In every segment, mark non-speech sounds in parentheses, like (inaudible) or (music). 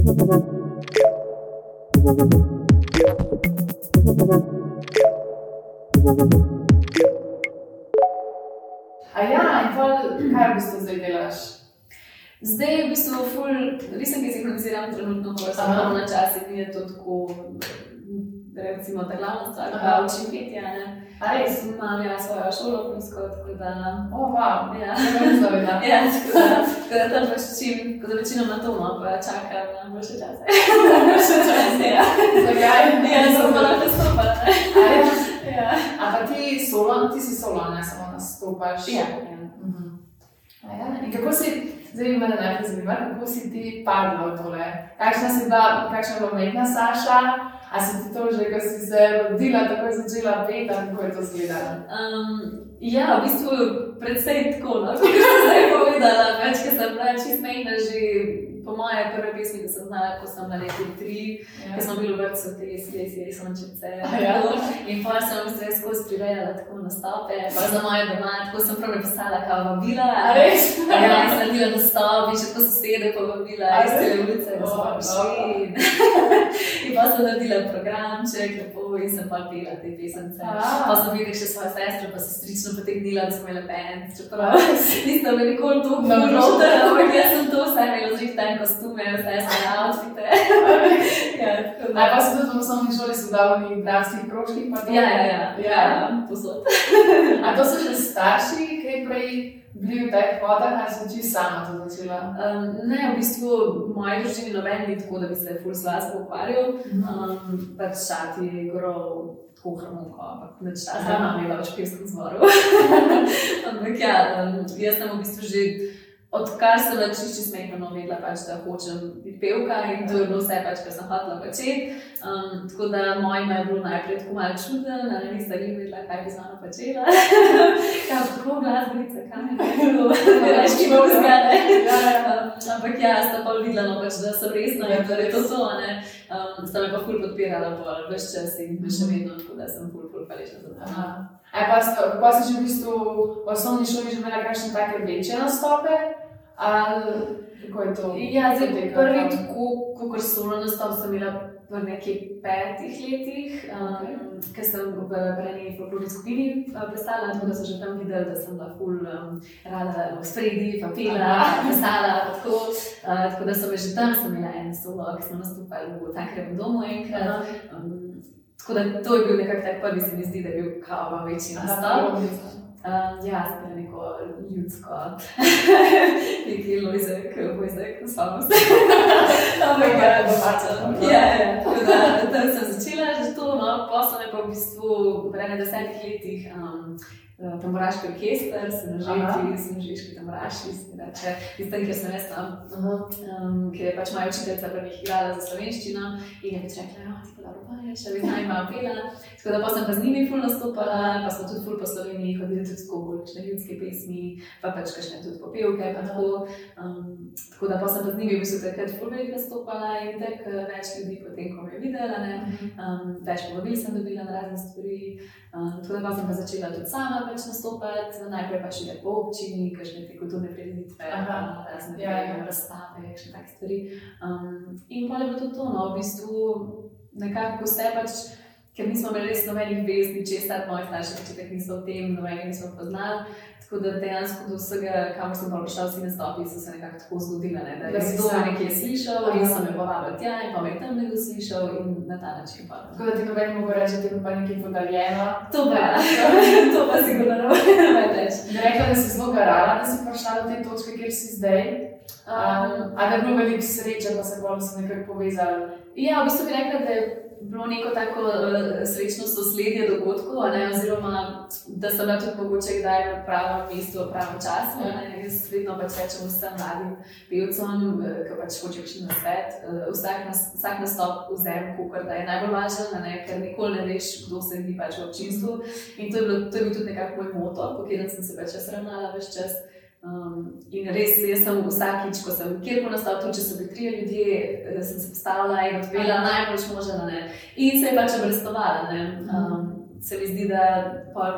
A ja, in pol, kaj v bistvu zdaj delaš? Zdaj je v bistvu ful, res sem sinhroniziran trenutno, ko sem malo na časi, mi je to tako, recimo, ta glavna stvar, da učim petje, ne. A res? Imam ja svojo šolo, plinsko, tako da, O, wow, ja. ne vem, zaveda. Ja, tako da, tako da tam pač učim, tako da večino na to, no, pa čakam na boljše čase. (laughs) Boljše čase. Ja, Zakaj? ja, sem pa lahko stopala, ne. A ja. Ja. A pa ti solo, ti si solo, ne samo nastopaš. Ja. Mhm. A ja, in kako si, zdaj me najprej zanima, kako si ti padla v tole? Kakšna si bila, kakšna je bila umetna Saša? A si ti to že, ko si se rodila, tako začela peti, ali kako je to izgledalo? Um, ja, v bistvu predvsej tako, no, (laughs) kot sem zdaj povedala, več, ker sem bila čist mejna že po moje prve pesmi, ki sem znala, ko sem na leti tri, Ja. ker smo bili v vrtu, te slesi, sončice. A ja? In pa sem v bistvu skozi prirejala tako nastope, pa za moje doma, tako sem prav napisala, kao vabila. Res? Ja, sem naredila nastop in še tako sosede pa vabila A iz res? te ulice, da smo prišli. (laughs) In, pa sem naredila programček, lepo in sem pa pela te pesence. A. Pa sem videla še svojo sestro, pa se strično potegnila, da smo imeli band, čeprav res? nisem nikoli no. noter, ampak jaz sem to vse imela zrihten kostume, vse svoje (laughs) outfite. ja, tako da- A pa si tudi v osnovni šoli sodelovali v dramskih krožkih? Ja, ja, ja, ja. ja, posod. A to so že starši, kaj prej bili v teh vodah, ali si ti sama to začela? Um, ne, v bistvu v moji družini noben ni tako, da bi se ful z glasbo ukvarjal. Um, pač šati igral tako harmoniko, ampak Aha. zdaj imam je več pevskem zboru. (laughs) ampak ja, jaz sem v bistvu že. Odkar sem na čišči smehno vedela, pač, da hočem biti pevka in to je bilo vse, pač, kar sem hotela početi. Um, tako da mojima je bilo najprej tako malo čudno, da nista jih vedela, kaj bi z mano počela. (laughs) Kaj, kako glasbenica, kaj je bilo, reči, ki bo ja. (laughs) Ampak ja, sta pa videla, no, pač, da sem resna in da je to to. ne. Um, sta me pa ful podpirala, bolj več čas in še vedno, tako da sem ful, ful hvaležna za to. A pa, pa si že v bistvu v osnovni šoli že imela kakšne take večje nastope? Ali kako je to? Ja, zdaj potekalo? prvi tako, kot solo nastop sem imela v nekih petih letih, um, ker sem v eni folklorni skupini uh, plesala, tako da so že tam videli, da sem bila ful um, rada v spredi, pa pela, (laughs) plesala, pa tako, uh, tako da so me že tam, sem imela en solo, ki smo nastopali v Tankrevem domu enkrat. Um, tako da to je bil nekako tak prvi, se mi zdi, da je bil kao večji nastop. Um, ja, sem bila ljudsko, (laughs) neki lojzek, vojzek, spomnim se. (laughs) Ampak ja, domača. Ja, ja, tako da tam sem začela že to, no, posla me pa v bistvu v enem desetih letih. Um, Tamburaški orkester, sem že sem že iški tamburaši, se reče, iz tem, ker sem jaz tam, um, ker je pač moja učiteljica prvih igrala za slovenščino in je pač rekla, da ti pa dobro poješ, še vedno ima pela. Tako da pa sem pa z njimi ful nastopala, pa smo tudi ful po Sloveniji hodili tudi bolj kakšne ljudske pesmi, pa pač kakšne tudi popevke, pa tako. Um, tako da pa sem pa z njimi v bistvu takrat ful veliko nastopala in tek eh, več ljudi potem, ko me je videla, ne. Um, več povabil sem dobila na razne stvari. Um, tako da pa sem pa začela tudi sama pač nastopati, najprej pač ide po občini, kakšne te kulturne prireditve, um, razne Ja, ja. razstave, kakšne take stvari. Um, in pa je bilo to to, no, v bistvu nekako ste pač. Ker nismo imeli res nobenih vez, ničesar, moji starši začetek niso o tem, nobenega nismo poznali. Tako da dejansko do vsega, kamor sem prišla, vsi nastopi so se nekako tako zgodili, ne? da Da si sama. nekje slišal Aha. in so me povabili tja in pa me tam nekdo slišal in na ta način pa. Tako da ti noben mogo reči, da ti pa nekaj podaljeno. To pa, (laughs) to pa sigurno ne (laughs) več. Bi rekla, da si zelo garala, da si prišla do te točke, kjer si zdaj. Um, a da je bilo veliko sreče, pa se bolj se nekako povezali. Ja, v bistvu bi rekla, da je bilo neko tako uh, srečno sosledje dogodkov, ne, oziroma da sem bila tudi mogoče kdaj na pravem mestu, v pravem času. Ne, jaz vedno pač rečem vsem mladim pevcem, eh, ki pač hočejo še na svet, uh, vsak, nas, vsak nastop vzem, kot da je najbolj važen, ne, ker nikoli ne veš, kdo se zdi pač v občinstvu. In to je, bilo, to je bil tudi nekako moj moto, po katerem sem se pač ravnala več čas. Um, in res, jaz sem vsakič, ko sem kjerkoli nastal, tudi če so bili trije ljudje, eh, sem se postavila in odpela najbolj možno. ne. In se je pač obrestovala. Um, se mi zdi, da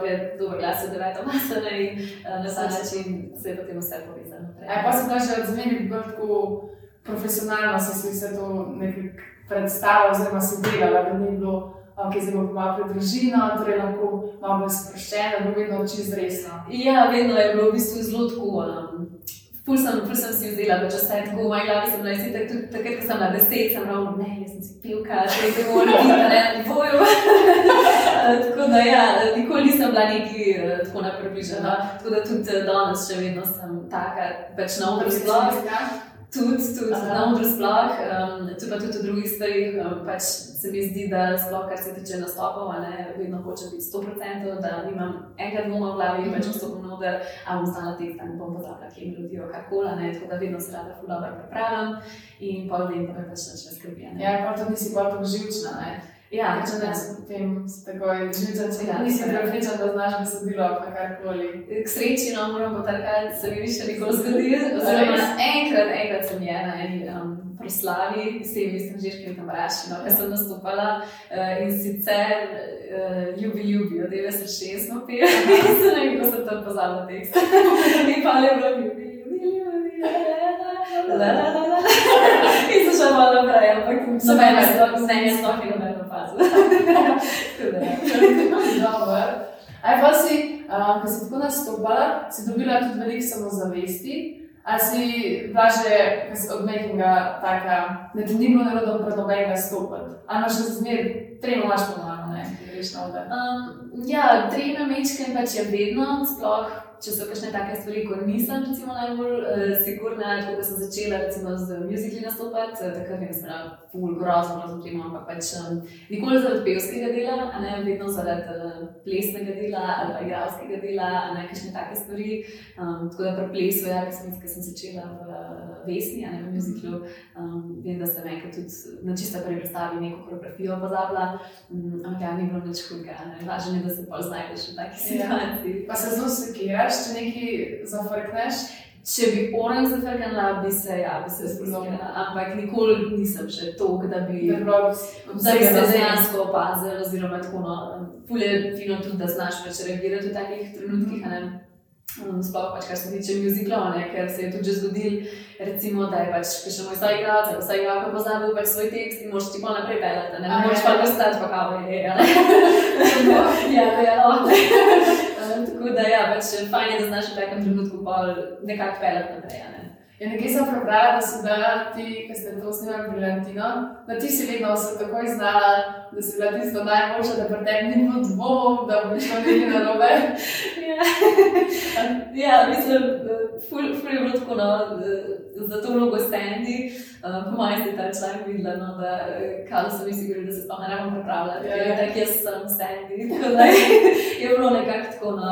je dober glas od deveto masane in uh, na ta način se je potem vse povezalo naprej. A pa sem bila že od zmeri bolj tako profesionalno si si vse to nekako predstavljala, oziroma si delala, da ni bilo, ok, zdaj bom malo pred družino, torej lahko malo bolj sproščena, bo vedno čez resno. Ja, vedno je bilo v bistvu zelo tako. Um, Ful sem, ful sem si vzela, da če se tako v moji glavi sem bila, tako tudi takrat, ko sem bila deset, sem ravno, ne, jaz sem si pivka, zdaj moram biti na enem boju. tako da ja, nikoli nisem bila neki uh, tako napribližena. Tako da tudi uh, danes še vedno sem taka, pač na odru sploh. Tudi, tudi na odru sploh, um, tudi pa tudi v drugih stvarih, um, pač se mi zdi, da sploh, kar se tiče nastopov, ne, vedno hočem biti 100%, da nimam enega dvoma v glavi, mm -hmm. pač vstopim na oder, a bom znala tekst, da ne bom pozabila, kje melodijo, karkoli, ne, tako da vedno se rada ful dobro pripravljam in pa vem, da me pač nič ne skrbi. Ja, pa to nisi bolj tako živčna, ne? Ja, Če ne, potem si takoj živčen, če Ja, nisi prepričan, da znaš besedilo, pa karkoli. K sreči, no, moram potrkati, se mi ni še nikoli zgodilo. Oziroma, enkrat, enkrat sem je na eni um, proslavi, vsem mislim, že škrim tam rašino, ker sem nastopala uh, in sicer uh, ljubi, ljubi, od 96 smo pili, in se ne vem, kako sem tam pozabila tekst. in pa je bilo ljubi, ljubi, ljubi, la, la, la, la, la. (laughs) In se še malo naprej, ampak noben sploh ni noben ja. (laughs) Dobro. Aj pa si, um, ko si tako nastopala, si dobila tudi veliko samozavesti, ali si bila že od nekoga taka, da ti ni bilo narodno pred nobenega stopiti, ali imaš še zmeraj, tremo imaš pomalo, ne, greš na oder. Um, ja, trema mečkem pač je vedno, sploh če so kakšne take stvari, ko nisem recimo, najbolj uh, sigurna, tako da sem začela recimo, z muzikli nastopati, uh, takrat mi je bila ful grozno, trema, ampak pač um, nikoli zaradi pevskega dela, a ne vedno zaradi uh, plesnega dela ali pa igralskega dela, a ne kakšne take stvari. Um, tako da pri plesu, ja, ki sem, sem začela v uh, Vesni, ne v muziklu, um, vem, da sem enkrat tudi na čista prvi predstavi neko koreografijo pozabila, um, ampak ja, ni bilo nič hudega, važno je, da se pol znajdeš v taki situaciji. Pa se zelo sekiraš, če nekaj zafrkneš. Če bi orang zafrknila, bi se, ja, bi se spustila, ampak nikoli nisem še toliko, da bi, bilo da bi se dejansko opazila, oziroma tako, no, ful je fino tudi, da znaš pač reagirati v takih trenutkih, a ne. Um, Sploh pač, kar se tiče muziklov, ker se je tudi zgodilo, recimo, da je pač še moj stari igralec, ali vsaj igralka pozabil pač svoj tekst in moraš ti pa naprej pelati, ne, moreš (laughs) ja. pa ostati pa kao je, ja, ja, lahko. Tako da ja, pač fajn je, da znaš v takem trenutku pa nekako pelati naprej, ne. Ja, nekaj sem prebrala, da si bila ti, ki ste to snimali Brilantino, da ti si vedno se takoj znala, da si bila tisto najboljša, da pri tebi ni bilo dvomov, da bo šlo nekaj narobe. (laughs) Ja, ja mislim, ful, ful je bilo tako, no, za to vlogo stendi. Uh, po mojem si ta članek videla, no, da eh, da so mi sigurni, da se sploh ne rabim pripravljati, Ja, ja. je tako, jaz sem stendi. Tako da (laughs) je bilo nekako tako, no,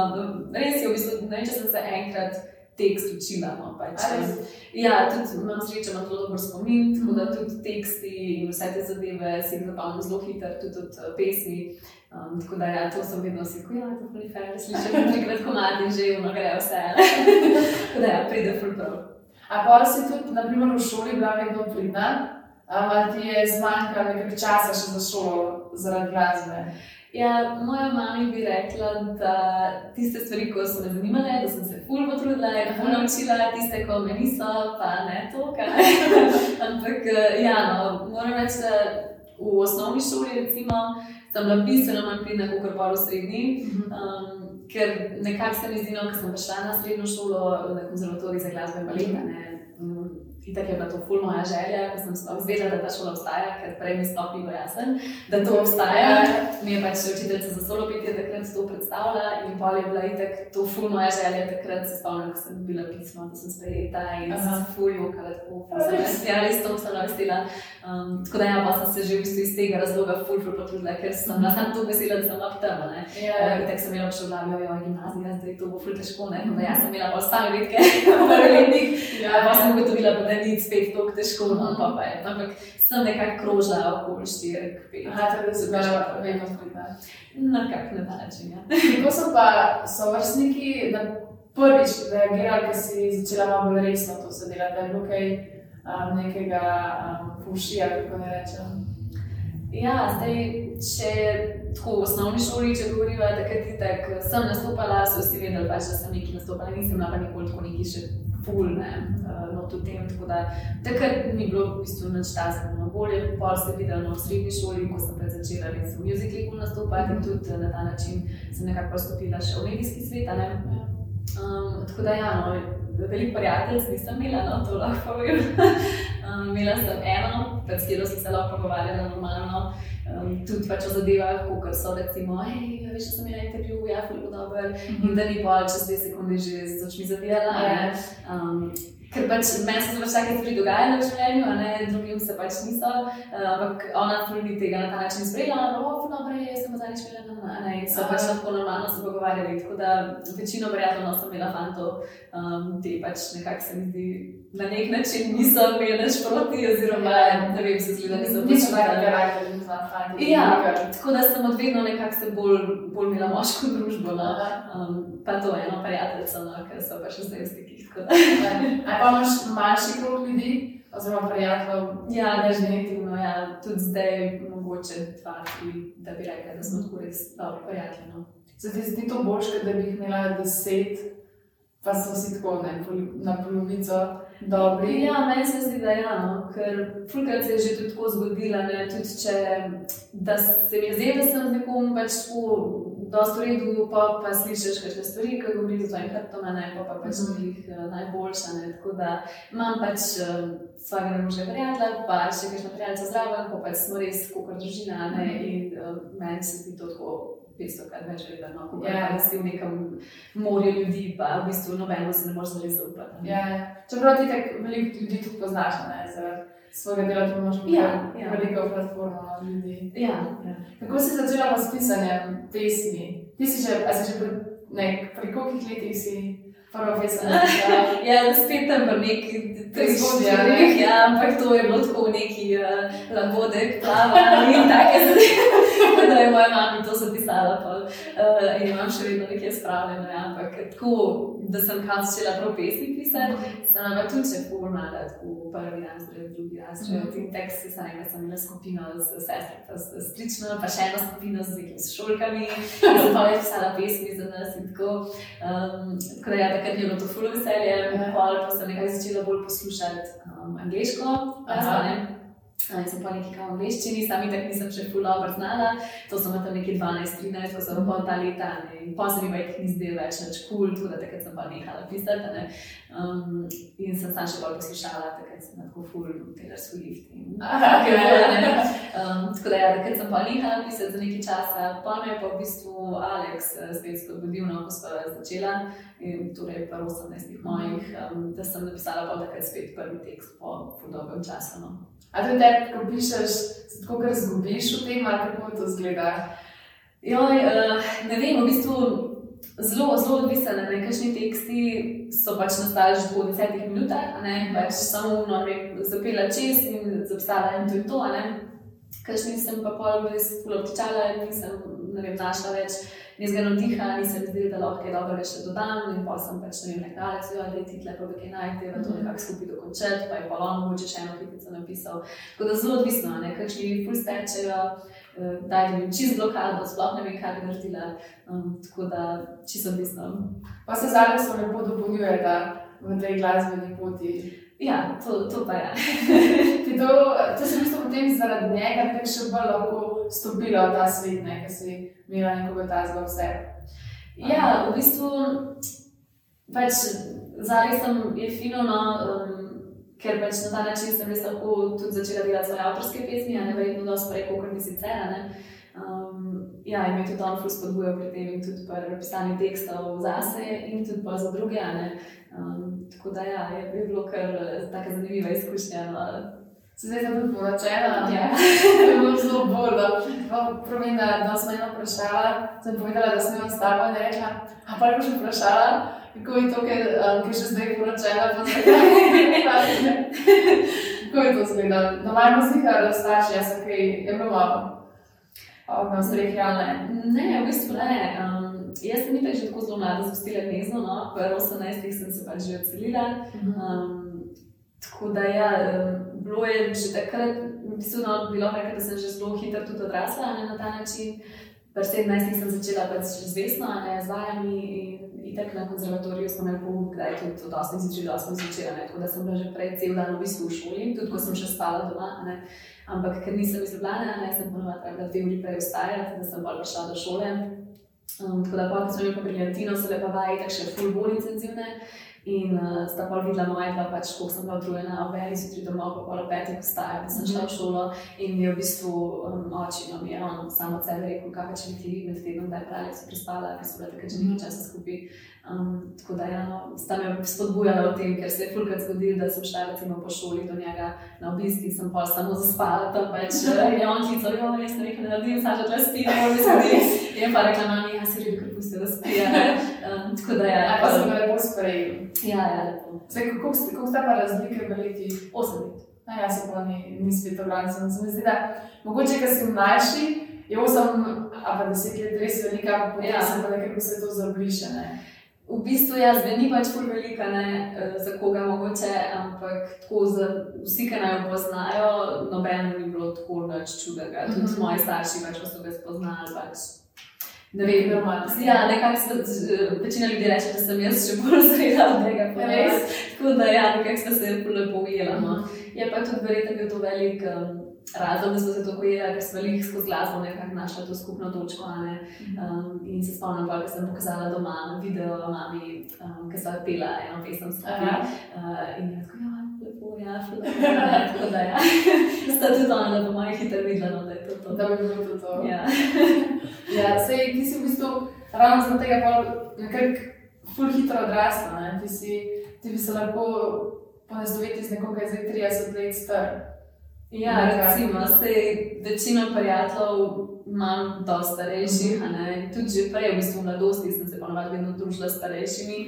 res je, v bistvu, ne vem, če sem se enkrat tekst učila, no, pač. Res? Ja, tudi imam srečo, imam zelo dober spomin, tako da tudi teksti in vse te zadeve si jih zapomnim zelo hitro, tudi od eh, pesmi. Um, tako da, ja, to sem vedno si rekel, ja, to je fair, slišim trikrat komad in že vno gre vse. (laughs) tako da, ja, pride ful prav. A pa si tudi, naprimer, v šoli bila vedno pridna, ali ti je zmanjkalo nekaj časa še za šolo zaradi glasbe? Ja, moja mama bi rekla, da tiste stvari, ko so me zanimale, da sem se ful potrudila in ful naučila, tiste, ko me niso, pa ne to, kaj. (laughs) Ampak, eh, ja, no, moram reči, da v osnovni šoli, recimo, sem bila bistveno manj pridna kot pa v srednji. Um, ker nekako se mi zdi, no, ko sem prišla na srednjo šolo, na konzervatorij za glasbo in balet, Itak je bila to ful moja želja, ko sem sploh izvedela, da ta šola obstaja, ker prej mi sploh ni bilo jasno, da to obstaja. Mi je pač učiteljica za solo petje takrat to predstavila in pol je bila itak to ful moja želja. Takrat se spomnim, ko sem dobila pismo, da sem sprejeta in sem Aha. se ful jokala tako. sem Res? Ja, res to sem vesela. Um, tako da ja, pa sem se že v bistvu iz tega razloga ful ful potrudila, ker sem bila samo to vesela, da sem bila v tem, ne. Ja, Uh, tako sem imela še v glavi, jo, gimnazija, zdaj to bo ful težko, ne. Tako da jaz sem imela pa ostale redke (laughs) prvi (laughs) letnik. Ja, pa sem ugotovila, da ni spet tako težko, no, pa, pa je. Ampak sem nekako krožila okoli 4-5. Aha, tako da si bila vedno pridna. Na kak način, ja. Kako so pa sovrstniki na prvič reagirali, ko si začela malo bolj resno to se delati, da je bilo kaj um, nekega um, fušija, kako ne rečem. Ja, zdaj, če tako v osnovni šoli, če govoriva, takrat je tako, sem nastopala, so vsi vedeli, pač, da sem nekaj nastopala, nisem bila pa nikoli tako neki še ful, ne, uh, v tem. Tako da takrat ni bilo v bistvu nič tasnega. Bolje pol se videl v srednji šoli, ko sem začela res v muziklu nastopati in tudi na ta način sem nekako stopila še v medijski svet. Um, tako da ja, no, veliko prijateljev nisem imela, no, to lahko povem. (laughs) um, imela sem eno, s katero sem se lahko pogovarjala normalno. Um, tudi pač o zadevah, kot so recimo, hej, veš, da sem imela intervju, ja, zelo dober, mm -hmm. in da ni pa čez dve sekunde že z očmi zavirala. Yeah. Um, ker pač meni se pač take stvari dogajajo v življenju, a ne drugim se pač niso. Uh, ampak ona tudi tega na ta način sprejela, no, no, prej sem zadnjič imela na ne, in so pač lahko normalno se pogovarjali. Tako da večino prijateljev sem imela fantov, um, ti pač nekako se mi zdi. Na nek način niso imeli več proti, oziroma ne vem, se zdi, da niso bili več karakterni. Ja, tako da sem od vedno nekako se bolj, bolj imela moško družbo. No. Um, pa to eno prijateljico, no, ker so pa še zdaj v stikih. Ali pa imaš manjši krog ljudi, oziroma prijateljev? Ja, definitivno. Ja. Tudi zdaj mogoče dva, tri, da bi rekla, da smo tako res dobri prijatelji. No. Se ti zdi to boljše, da bi jih imela deset, pa so si tako ne, na polovico dobri? Ja, meni se zdi, da je ja, no, ker fulkrat se je že tudi tako zgodilo, tudi če se mi zdelo, da sem z nekom pač tako dosta redu, pa, pa slišiš kakšne stvari, ki govorijo enkrat, to me ne, pa, pa pač mm. njih uh, najboljša. Ne. Tako da imam pač uh, svojega najboljšega prijatelja, pa še kakšna prijateljica zraven, pa pač smo res kot družina ne, mm. in uh, meni se zdi to tako. 500 krat več vredno, no, kot yeah. Ja. da si v nekem morju ljudi, pa v bistvu nobeno se ne moreš zares zaupati. Yeah. Ja. Čeprav ti tako veliko ljudi tudi poznaš, ne, zaradi svojega dela, da imaš ja, ja. veliko platformo ljudi. Ja, ja. Kako si začela s pisanjem pesmi? Ti si že, a si že pri, ne, pri kolikih letih si prvo pesem? (laughs) ja, spet tam v neki zgodbi. Ja, ampak to je bilo tako neki uh, labodek, plava in take zadeve. (laughs) da je moja mama to zapisala pa, uh, in imam še vedno nekaj spravljeno. Ja, ampak tako, da sem kaj začela prav pesmi pisati, sem pa tudi še formala, tako prvi razred, drugi razred. Mm. In teksti sem imela, sem imela skupino z sestrami, s strično, pa še eno skupino z nekimi šolkami, ki so pa več pisala pesmi za nas in tako. Um, tako da ja, takrat je bilo to full veselje, ja. pol pa sem nekaj začela bolj poslušati um, angliško. In sem pa nekaj v angliščini, sami tako nisem še ful dobro znala. To sem tam nekaj 12-13, ko sem pa ta leta. Ne. In pa se mi več ni zdelo več več kul, cool, tudi takrat sem pa nehala pisati. Um, in sem sam še bolj poslušala, takrat sem tako ful, Taylor Swift. In, (laughs) okay, um, tako da ja, takrat sem pa nehala pisati za nekaj časa. Pa me je pa v bistvu Alex eh, spet spodbudil, no, ko sem začela. In torej pa 18 mojih, um, da sem napisala pa takrat spet prvi tekst po, po dolgem času. No. A to te, ko pišeš, tako kar zgubiš v tem, ali kako to zgleda? Joj, uh, ne vem, v bistvu zelo, zelo odvisno. Nekajšni teksti so pač nastali že po desetih minutah, ne pač samo no, zapela čez in zapisala in to je to. Kajšni sem pa pol res fulopčala in nisem vem, našla več nekaj navdiha, nisem zdel, da lahko kaj dobrega še dodam. In pa sem pač ne vem, nekaj rekel, da je ti tle, da kaj najti, da to mhm. nekako skupaj dokončati, pa je pa on mogoče še eno hitico napisal. Tako da zelo odvisno, nekakšni full stečejo. Eh, da je jim čist blokado, sploh ne vem, kaj bi naredila. Um, tako da čisto odvisno. Pa se zdaj so lepo dopolnjujete v tej glasbeni poti. Ja, to, to pa (laughs) je. to, to sem mislil potem zaradi njega, bi še bolj lahko stopila v ta svet, ne, ker si imela nekoga tazga vse. Ja, v bistvu pač zares sem je fino, no, um, ker pač na ta način sem res lahko tudi začela delati svoje avtorske pesmi, a ne verjetno dosti prej, kot bi sicer. Um, ja, in me tudi on fus spodbujal pri tem tudi pri pisanju tekstov zase in tudi za druge. Um, tako da ja, je, je bilo kar tako zanimiva izkušnja. No. Zdaj sem tudi poročena. Ja. (laughs) to je bilo zelo bordo. Pravim, da, da sem eno vprašala, sem povedala, da sem jo ostala in rekla, a pa je še vprašala, kako je to, ker um, še zdaj poročena, pa se kaj. (laughs) Kako je to zgleda? Normalno si jih razstaši, jaz sem kaj, je bilo malo. Odnos regionalne. Ne, v bistvu ne. Um, jaz sem nekaj že tako zelo mlada, zapustila gnezdo, no, po 18 sem se pač že odselila. Um, tako da ja, bilo je že takrat, v bistvu, no, bilo je, da sem že zelo hitro tudi odrasla ne, na ta način. Pri 17 sem začela pač z vesno, ne z vajami in, itek na konzervatoriju smo imeli pouk, kdaj tudi od 8 zvečer do 8 zvečer, tako da sem bila že prej cel dan v bistvu v šoli, tudi ko sem še spala doma. Ne? Ampak ker nisem iz Ljubljana, ne sem ponovila trebala dve uri prej vstajati, da sem bolj prišla do šole. Um, tako da, ko sem imela briljantino, so lepa vaje, tako še full bolj intenzivne. In uh, sta pa videla moja dva, pač, ko sem bila utrujena, ob eni zjutraj domov, pa pol petih vstaja, da sem šla v šolo in mi je v bistvu um, oči, no mi je on samo od sebe rekel, kaj če bi ti med tednom daj pravi, so prespala, ker so bile takrat že nekaj časa skupaj. Um, tako da ja, no, sta me spodbujala v tem, ker se je fulkrat zgodilo, da sem šla recimo po šoli do njega na obisk in sem pa samo zaspala tam (laughs) več. In on klical, jo, jaz sem rekel, da naredim, saj že tle spim, ne morem se In pa rekla, mami, jaz si rekel, pusti, da spija. (laughs) Um, tako da ja. Pa sem ga lepo sprejel. Ja, ja, lepo. Zdaj, kako kako ste pa razlike v letih? Osem let. Ja, jaz se pa ni, ni spet organiziran. Se mi zdi, da mogoče, ker si mlajši, je osem, a pa deset let res velika, pa potem Ja. se pa nekako se to zabriše, ne? V bistvu jaz zveni pač ful velika, ne, eh, za koga mogoče, ampak tako za vsi, ki naj jo poznajo, nobeno ni bilo tako nič čudega. Tudi Mhm. moji starši pač, so ga spoznali. Pač, ne vem, Normalno. Ja, nekako se- z- večina ljudi reče, da sem jaz še bolj zrela od tega. Ja, ponovno. res? Tako da ja, nekako smo se ful lepo ujela. No. Mhm. Je pa tudi verjetno bil to velik um, razlog, da smo se tako ujeli, ker smo jih skozi glasbo nekako našli to skupno točko. Ne? Um, in se spomnim, ko sem pokazala doma video mami, um, ki so pela eno pesem skupaj. Aha. Uh, in je tako, ja, lepo, ja, ful, lepo, ja, tako da ja. Sta tudi ona, da bo moj hitro videla, no, da je to to. Da bi bilo to to. Ja. Ja, sej ti si v bistvu ravno zaradi tega pol nekako ful hitro odrasla, ne? Ti, si, ti bi se lahko ponestoviti z nekom, ki je zdaj 30 let star. Ja, Nekako. recimo, sej večino prijateljev imam dosti starejših, a ne. Tudi že prej, v bistvu v mladosti, sem se ponovadi vedno družila s starejšimi.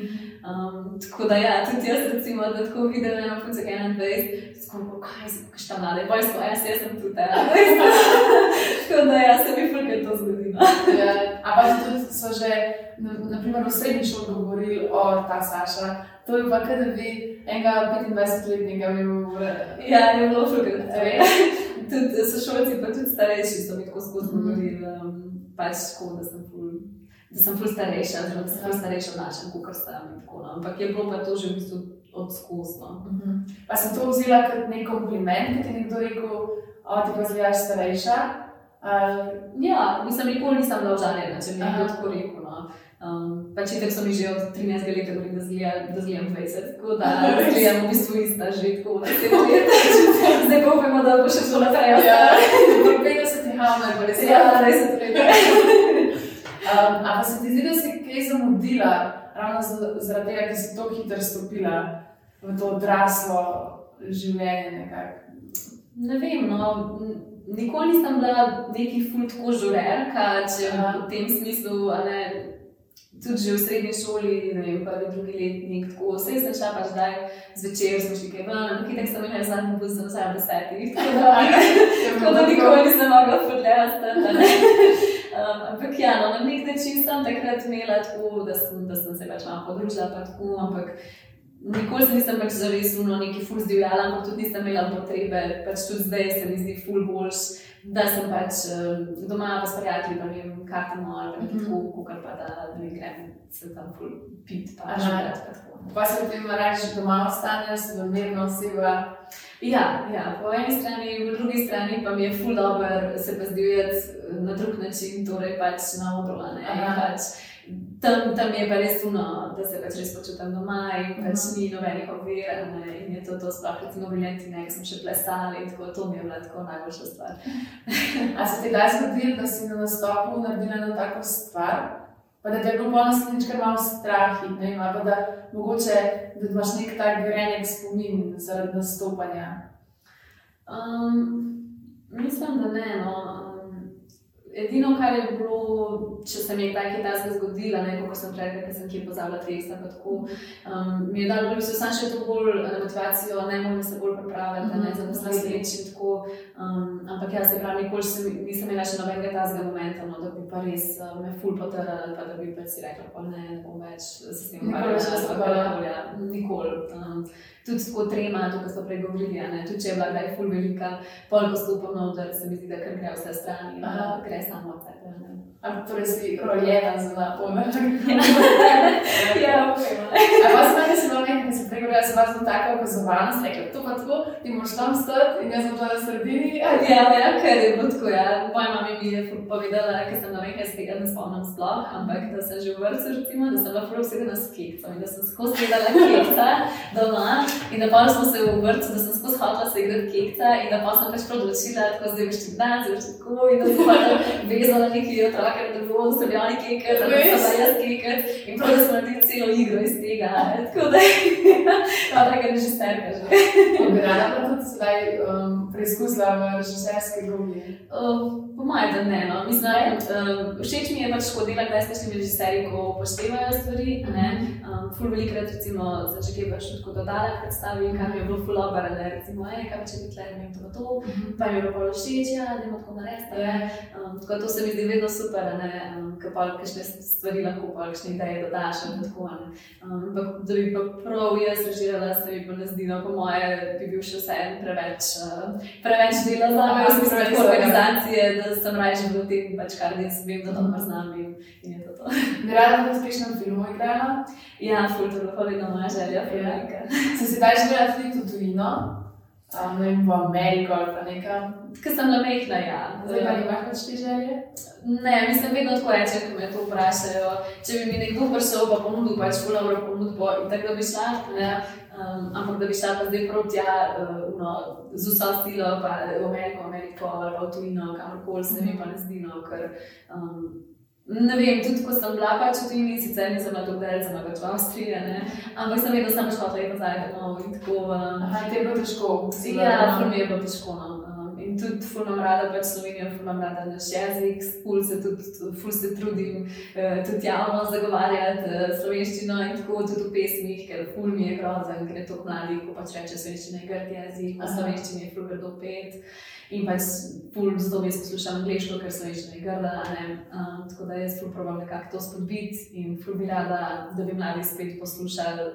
Um, tako da, ja, tudi jaz, recimo, da tako vidim eno punce, ki je 21, skoraj kaj se kaj šta mlade, boj smo, jaz, jaz sem tudi ta. (laughs) tako da, ja, se mi fulkaj to zgodi. no. Ja, ampak tudi so že, na- naprimer, v srednji šoli govorili o ta Saša. To je pa, kaj da bi enega 25-letnika imel v Ja, je bilo fulkaj. Tudi sošolci, pa tudi starejši so mi tako skozi govorili, um, pač tako, da sem ful. Da sem ful starejša, da sem ful starejša od našem, kot sta mi tako. No. Ampak je bilo pa to že v bistvu odskusno. Mhm. Pa sem to vzela kot nek kompliment, ki ti je nekdo rekel, o ti pa zgledaš starejša. Uh, Ja, mislim, nikoli nisem užaljena, če mi je kdo tako rekel. Um, pač itek so mi že od 13 let govorili, da zgledam, da zgledam 20, tako da (laughs) zgledam v bistvu ista že tako da se let. Zdaj pa upamo, da bo še šlo naprej. ja, (laughs) pri 50 hamler, pa res Ja, res je treba. Um, a pa se ti zdi, da si kaj zamudila, ravno zaradi tega, ker si tako hitro stopila v to odraslo življenje? Nekako? Ne vem, no, nikoli nisem bila neki ful tako žurerka, če v tem smislu, ne, tudi že v srednji šoli, ne vem, prvi, drugi letnik, tako vse sem šla pač zdaj zvečer, smo šli kaj ven, ampak itek sem imela zadnji bus, sem vsaj ob desetih, (laughs) tako da, (laughs) tako da nikoli nisem mogla furljati. (laughs) Um, ampak ja, no, na nek način sem takrat imela tako, da sem, da sem se pač malo podružila, pa tako, ampak Nikoli se nisem pač zares uno neki ful zdivjala, ampak tudi nisem imela potrebe, pač tudi zdaj se mi zdi ful boljš, da sem pač um, doma pa s prijatelji, pa ne vem, kartamo ali pa Mhm. nekaj tako, kakor pa da ne grem se tam pit, pa Aha. živeti pa se potem reči, doma ostaneš, si mirna oseba. Ja, ja, po eni strani, po drugi strani pa mi je ful dobro se pa zdivjati na drug način, torej pač na odru, a ne, in Aha. pač Tam, tam je pa res puno, da se pač res počutim doma in pač Mhm. ni nobenih ovir. ne, In je to, to sploh recimo Viljentine, ki sem še plesala in tako, to mi je bila tako najboljša stvar. (laughs) A se ti kdaj zgodi, da si na nastopu naredila eno tako stvar, pa da te je bilo po naslednjič kar malo strah in ne vem, pa da mogoče da imaš nek tak grenek spomin zaradi nastopanja. Um, mislim, da ne. No. Edino, kar je bilo, če se mi je kaj takega zgodilo, ne kot sem rekla, ker sem kje pozabila teksta, pa tako, um, mi je dalo, da se sam še to bolj eh, motivacijo, ne morem se bolj pripraviti, Mhm, -hmm. za naslednjič in tako. Um, ampak jaz se pravi, nikoli se, nisem imela še nobenega tazga momenta, no, da bi pa res uh, me ful potrla, pa da bi pa si rekla, pa ne, ne bom več s tem Nikoli več nastopala? Ja, nikoli. Um, tudi tako trema, to, kar smo prej govorili, a ne, tudi če je bila kdaj ful velika, pol postopoma, da se mi zdi, da kar gre vse strani, Aha. da gre samo od sebe. ne. Ampak torej si rojena za napomen. (laughs) Ja, okay, A pa se meni zelo nekaj, ki se pregovarja, se vas zelo taka opazovalnost, rekla, to pa tako, ti moraš tam stati in jaz bom bila na sredini. Ja, ja, ker je bilo tako. Ja. Moja mama mi je povedala, ker sem na nekaj z tega ne spomnim sploh, ampak da sem že v vrtu, recimo, da sem prav vsedena s kekcem in da sem skozi gledala kekca doma in da pa smo se v vrtu, da sem skozi hotela se igrati kekca in da pa sem pač odločila, tako zdaj boš ti dan, zdaj boš ti tako in da sem pa vezala neki otroke, da bo so bili oni kekec, da sem bila jaz kekec in prav, da smo naredili celo igro iz tega. Tako da je taka režiserka že. Bi rada pa tudi sedaj um, preizkusila v režiserski vlogi. Uh, po mojem, da ne. No. Mislim, uh, všeč mi je pač škodila, kdaj ste šli režiserji, ko upoštevajo stvari. ne. Um, ful velikrat, recimo, za že kaj več tako dodala predstavi, kar mi je bilo ful obar, da recimo, ej, kaj če bi tle, ne to to, pa mi je bilo pa všeč, ja, da imamo tako narediti. Ja. Um, tako to se mi zdi vedno super, ne, um, ker pa kakšne stvari lahko, pa kakšne ideje dodaš in tako. ne. Um, Ampak da bi pa prav jaz režirala, se mi ne zdi, no, po moje bi bil še vseeno preveč, uh, preveč dela za me, Aha, v smislu preveč tako vsega. organizacije, da sem raje v tem, pač kar jaz vem, da dobro znam in, in je to to. (laughs) Bi rada v uspešnem filmu igrala. Ja, ful, to je bila vedno moja želja, ful Ja. velika. Si si daj želela tudi v tujino, um, ne vem, v Ameriko ali pa nekam. Ker sem bila mehna, ja. Zdaj pa nimaš več te želje? Ne, mislim, vedno tako rečem, ko me to vprašajo. Če bi mi nekdo prišel pa ponudil, pač fulovro ponudbo in tako da bi šla, ne, um, ampak da bi šla pa zdaj prav tja, uh, no, z vso silo, pa v Ameriko, Ameriko ali pa v tujino, kamorkoli se mi pa ne zdi, no, ker um, Ne vem, tudi ko sem bila pač v tujini, sicer nisem bila tako daleko, pač v Avstriji, ne, ampak sem vedno samo šla tle nazaj domov in tako. Um, Aha, te je bilo težko. Ja, ful mi je bilo težko. No. In tudi ful imam rada pač Slovenijo, ful imam rada naš jezik, ful se tudi, ful se trudim eh, tudi javno zagovarjati eh, slovenščino in tako tudi v pesmih, ker ful mi je grozen, ker je to mladi, ko pač reče slovenščina je grd jezik, v Aha. slovenščini je ful grdo pet. In pač ful zelo jaz poslušam angliško, ker slovenščina je grda, a ne. Um, tako da jaz ful probam nekako to spodbiti in ful bi rada, da bi mladi spet poslušali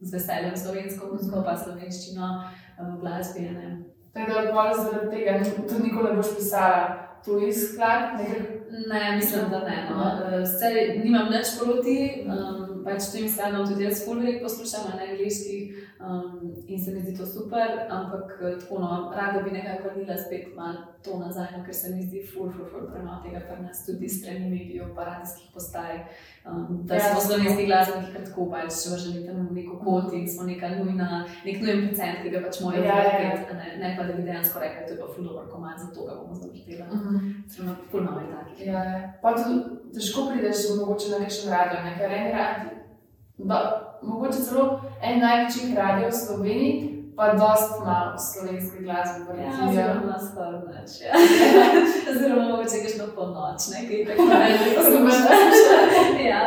z veseljem slovensko muziko, pa slovenščino uh, glasbi, a ne. Tako da bolj zaradi tega tudi nikoli ne boš pisala tuji sklad, nekaj Ne, mislim, da ne. No. Eh, Sicer nimam nič proti, um, pač tem skladom tudi jaz veliko poslušam na angliški um, in se mi zdi to super, ampak eh, tako no, rada bi nekako vrnila spet malo to nazaj, no, ker se mi zdi ful, ful, ful premalo tega pri nas, tudi strani medijev, pa radijskih postaj. Um, da Ja, smo slovenski glasbeniki kar tako pač vrženi tam v neko kot in smo neka nujna, nek nujen pacijent, ki ga pač morajo Ja, ja, ja. vrteti, a ne, ne pa da bi dejansko rekli, to je pa ful dober komad, zato ga bomo zavrteli. Zelo ful malo je takih. Ja, ja. pa tudi težko prideš mogoče na kakšen radio, ne? ker en radio, da, mogoče celo en največjih radio v Sloveniji, pa dost malo slovenske glasbe. Ja, zelo nas vrneč. Ja. (laughs) Zelo mogoče greš na polnoč, ne, kaj tako (laughs) ne poslušaš. (laughs) ja.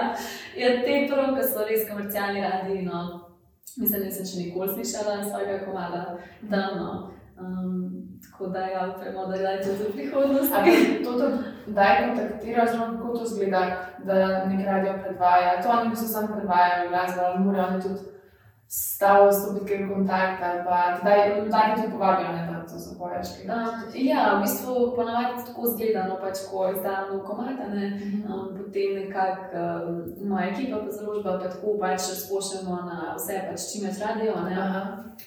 ja, te prvo, ko so res komercialni radi, no, mislim, da sem še nikoli slišala svojega komada, da no. Um, tako da ja, upajmo, da je to za prihodnost. Ampak to tudi daj kontaktira, oziroma kako to zgleda, da nek radio predvaja. To oni bistvu samo predvajajo glasbo, ali morajo oni tudi stavo stopiti kaj v kontakt, ali pa daj, daj tudi povabijo, ne, da to zapoješ. kaj. Um, ja, v bistvu ponavadi tako zgleda, no pač ko izdam nov komad, a ne. Um, potem nekako um, moja ekipa, pa založba, pa tako pač razpošljamo na vse, pač čim več radio. ne. Aha.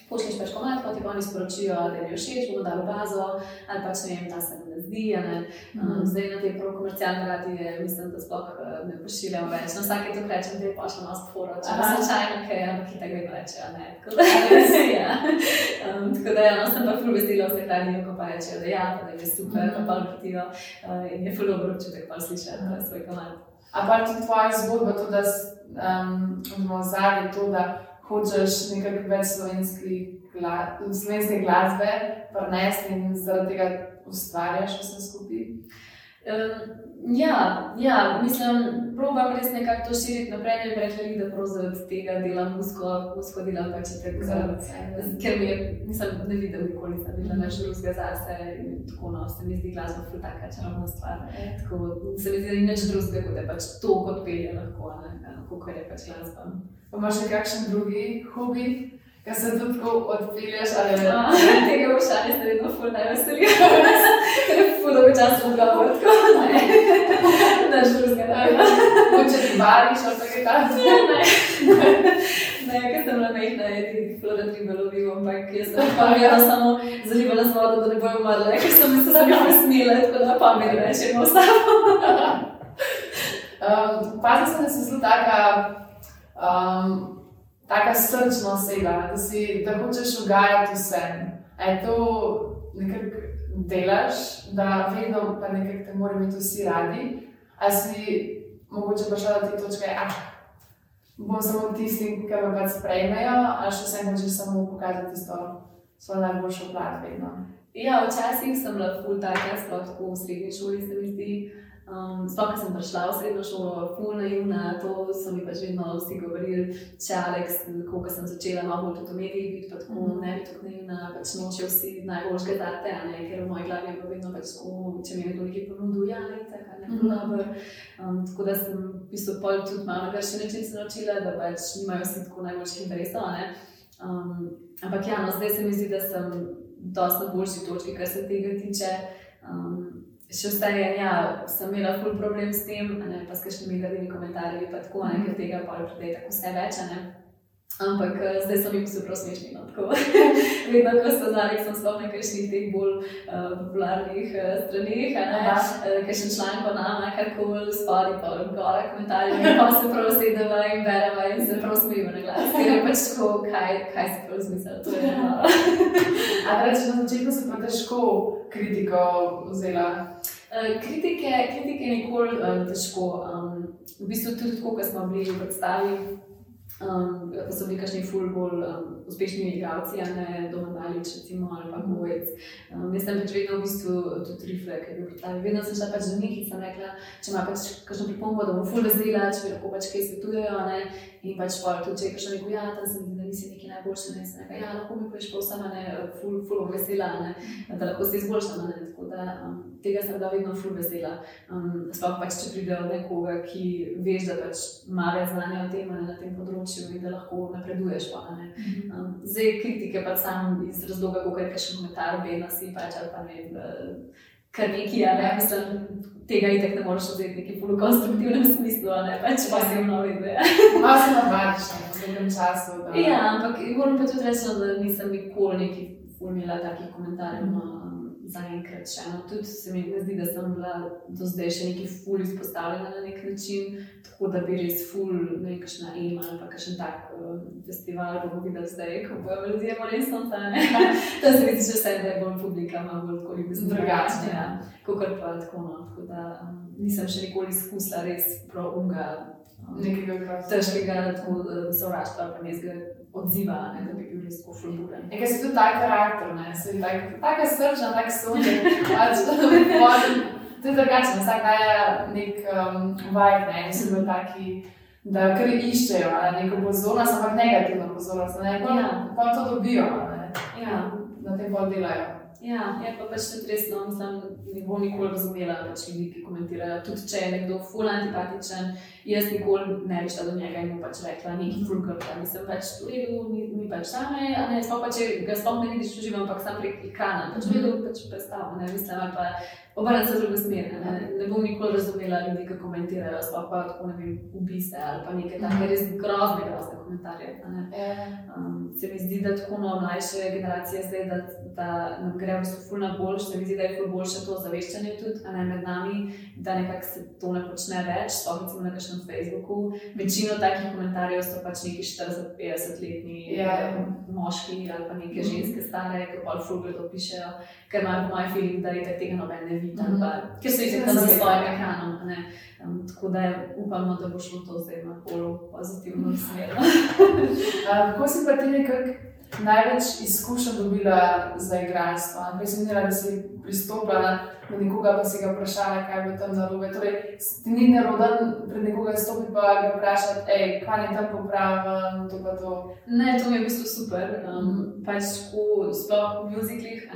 Pošlješ pač komat, pa ti oni sporočijo, da je všeč, bomo dali bazo, ali pač ne vem, ta se ne zdi. Ne. Um, zdaj na te komercialne radije, mislim, da sploh uh, ne pošiljam več. Na vsake to rečem, da je pošljemo nas foro, če pa slučajno, kaj, ampak ki tega vedno rečejo, ne. Tako da, (laughs) ja. um, tako da ja, no, sem pa ful vesela vseh radijev, ko pa rečejo, da ja, da je super, pa pa vrtijo uh, in je ful dobro občutek pa slišati uh, svoj komat. A pa tudi tvoja zgodba, to, da um, zadnji to, da hočeš nekaj več slovenski gla, slovenske glasbe prenesti in zaradi tega ustvarjaš vse skupaj. Um, ja, ja, mislim, probam res nekako to širiti naprej, ne bi rekla, da prav zaradi tega delam musko, musko delam pač tako zaradi Ker mi je, nisem ne videl nikoli, nisem videla več drugega zase in tako no, se mi zdi glasba ful taka čarobna stvar. Tako se mi zdi, da ni nič drugega, kot je pač to, kot pelje lahko, ne, kot je pač glasba. Pa imaš še kakšen drugi hobi, ki se tudi tako odpelješ ali ne? (laughs) Tega vprašanja se vedno ful ne. Ker je (laughs) ful dolgo časa (laughs) odgovor, tako ne. nič drugega. Če ti bariš, ali kaj takega. Ne, ker sem bila mehna, je ti floretri bilo vivo, ampak jaz sem pa vedno samo zalivala z vodo, da ne bojo umrle, ker sem se sami posmila, tako da pa mi rečemo samo. Um, Pazi se, da si zelo taka, um, taka srčna oseba, da, si, da hočeš ugajati vsem. A je to nekako delaš, da vedno pa nekako te morajo imeti vsi radi, a si mogoče prišla do te točke, ah, bom samo tistim, ki me pač sprejmejo, ali še vsem hočeš samo pokazati tisto svojo najboljšo plat vedno. Ja, včasih sem bila ful taka, sploh tako v srednji šoli se mi zdi. Um, Sploh, ko sem prišla v srednjo šolo, ful naivna, to so mi pač vedno vsi govorili, če Alex, ko sem začela malo bolj tudi v medijih biti, pa tako mm -hmm. ne bi tako naivna, pač noče vsi najboljšega date, ker v moji glavi je bilo vedno pač tako, če mi je nekdo nekaj ponudil, ja, ne, tako, ne, mm -hmm. dober. Um, tako da sem v bistvu pol tudi malo na kršen način se naučila, da pač nimajo vsi tako najboljših interesov, ne. Um, ampak ja, no, zdaj se mi zdi, da sem dosti na boljši točki, kar se tega tiče. Um, še en, ja, sem imela ful problem s tem, ne, pa s kakšnimi gradimi komentarji, pa tako, ne, ker tega pa je tako vse več, ne. Ampak eh, zdaj so mi vsi prav smešni, no, tako. (laughs) Vedno, ko so znali, sem sploh na kakšnih teh bolj uh, popularnih uh, straneh, ne, uh, kakšen članek o nama, karkoli, spadi pa gore komentarje, pa se prav sedeva in bereva in se prav smejiva na glas, ker je pač tako, kaj, kaj se prav zmislila, to je. A reči, na začetku se pa težko kritiko vzela. Uh, kritike, kritike je nikoli uh, težko. Um, v bistvu tudi tako, ko smo bili v predstavi, um, ko so bili kakšni ful bolj um, uspešni igralci, a ne doma daleč, recimo, ali pa gojec. Um, jaz sem pač vedno v bistvu tudi rifle, ker bi predstavil. Vedno sem šla pač do njih in sem rekla, če ima pač kakšno pripombo, da bo ful vesela, če bi lahko pač kaj svetujejo, ne. In pač pa tudi, če je kakšno neko, ja, tam se mi zdi, da nisi neki najboljši, ne, sem rekla, ja, lahko mi poješ pa vsem, ne, ful, ful vesela, ne, da lahko se izboljšam, ne. Tako da um, tega sem da vedno ful vesela. Um, sploh pač, če pride od nekoga, ki veš, da pač ima več znanja o tem, ne, na tem področju in da lahko napreduješ pa, ne. Um, zdaj kritike pa sam iz razloga, kako je kakšen komentar, vedno si pač ali pa ne, uh, kar neki, ja, ne, mislim, tega itek ne moreš vzeti neki polo konstruktivnem smislu, ne, pač pa si v novi ideji. Malo se navadiš v nekem času. Da... Ja, ampak moram pa tudi reči, da nisem nikoli neki formila takih komentarjev. Mm -hmm. Zaenkrat še eno. Tudi se mi zdi, da sem bila do zdaj še neki ful izpostavljena na nek način, tako da bi res ful, ne vem, kakšna ema ali pa kakšen tak uh, festival, bomo videli zdaj, ko bojo ljudje bolj resno, ne. (laughs) to se mi zdi, že vse, da je bolj publika, ima bolj tako ljudi drugačne, ja. Kot pa tako, no. Tako da um, nisem še nikoli izkusila res prav unga. Um, Nekega težkega sovraštva, pa nekega odziva, ne, da bi bil res tako fulguren. Nekaj si tudi tak karakter, ne, si tak, taka srčna, tak sonček, pač, (laughs) to je drugače, vsak daje nek um, vibe, ne, in so bili taki, da kar iščejo, ne, neko pozornost, ampak negativno pozornost, ne, pa, Ja. pa to dobijo, ne, Ja. na tem bolj delajo. Ja, je pa pač tudi res, no, mislim, ne bom nikoli razumela pač ljudi, ki komentirajo. Tudi če je nekdo ful antipatičen, jaz nikoli ne bi šla do njega in mu pač rekla, neki ful krpa. Mislim, pač v redu, mi, mi pač same, a ne, sploh pa če ga sploh ne vidiš v živo, ampak sam prek ekrana, pač v redu, pač predstavljam, ne, mislim, ali pa obrniti se v drugo smer. Ne, ne bom nikoli razumela ljudi, ki komentirajo, sploh pa tako, ne vem, ubiste ali pa neke take res grozne, grozne komentarje. ne. Ja. Um, se mi zdi, da tako no, mlajše generacije zdaj, da, da nam gre v bistvu ful na boljš, se mi zdi, da je ful boljše to zaveščanje tudi a ne, med nami, da nekako se to ne počne več, sploh recimo na kakšnem Facebooku. Večino takih komentarjev so pač neki 40-50 letni Ja. moški ali pa neke ženske stare, ki pa ful to pišejo, ker imajo po mojem feeling, da je tega noben ne vidi, ali pa ker so jih tam za svojim ekranom. Um, tako da upamo, da bo šlo to zdaj na bolj pozitivno smer. (laughs) Kako si pa ti nekako največ izkušenj dobila za igralstvo? Prej sem videla, da si pristopila do nekoga, pa si ga vprašala, kaj bo tam narobe. Torej, ti ni neroden pred nekoga stopiti, pa ga vprašati, hej, kaj je tam popravljeno, to pa to. Ne, to mi je v bistvu super. Um, pač tako, sploh v muziklih.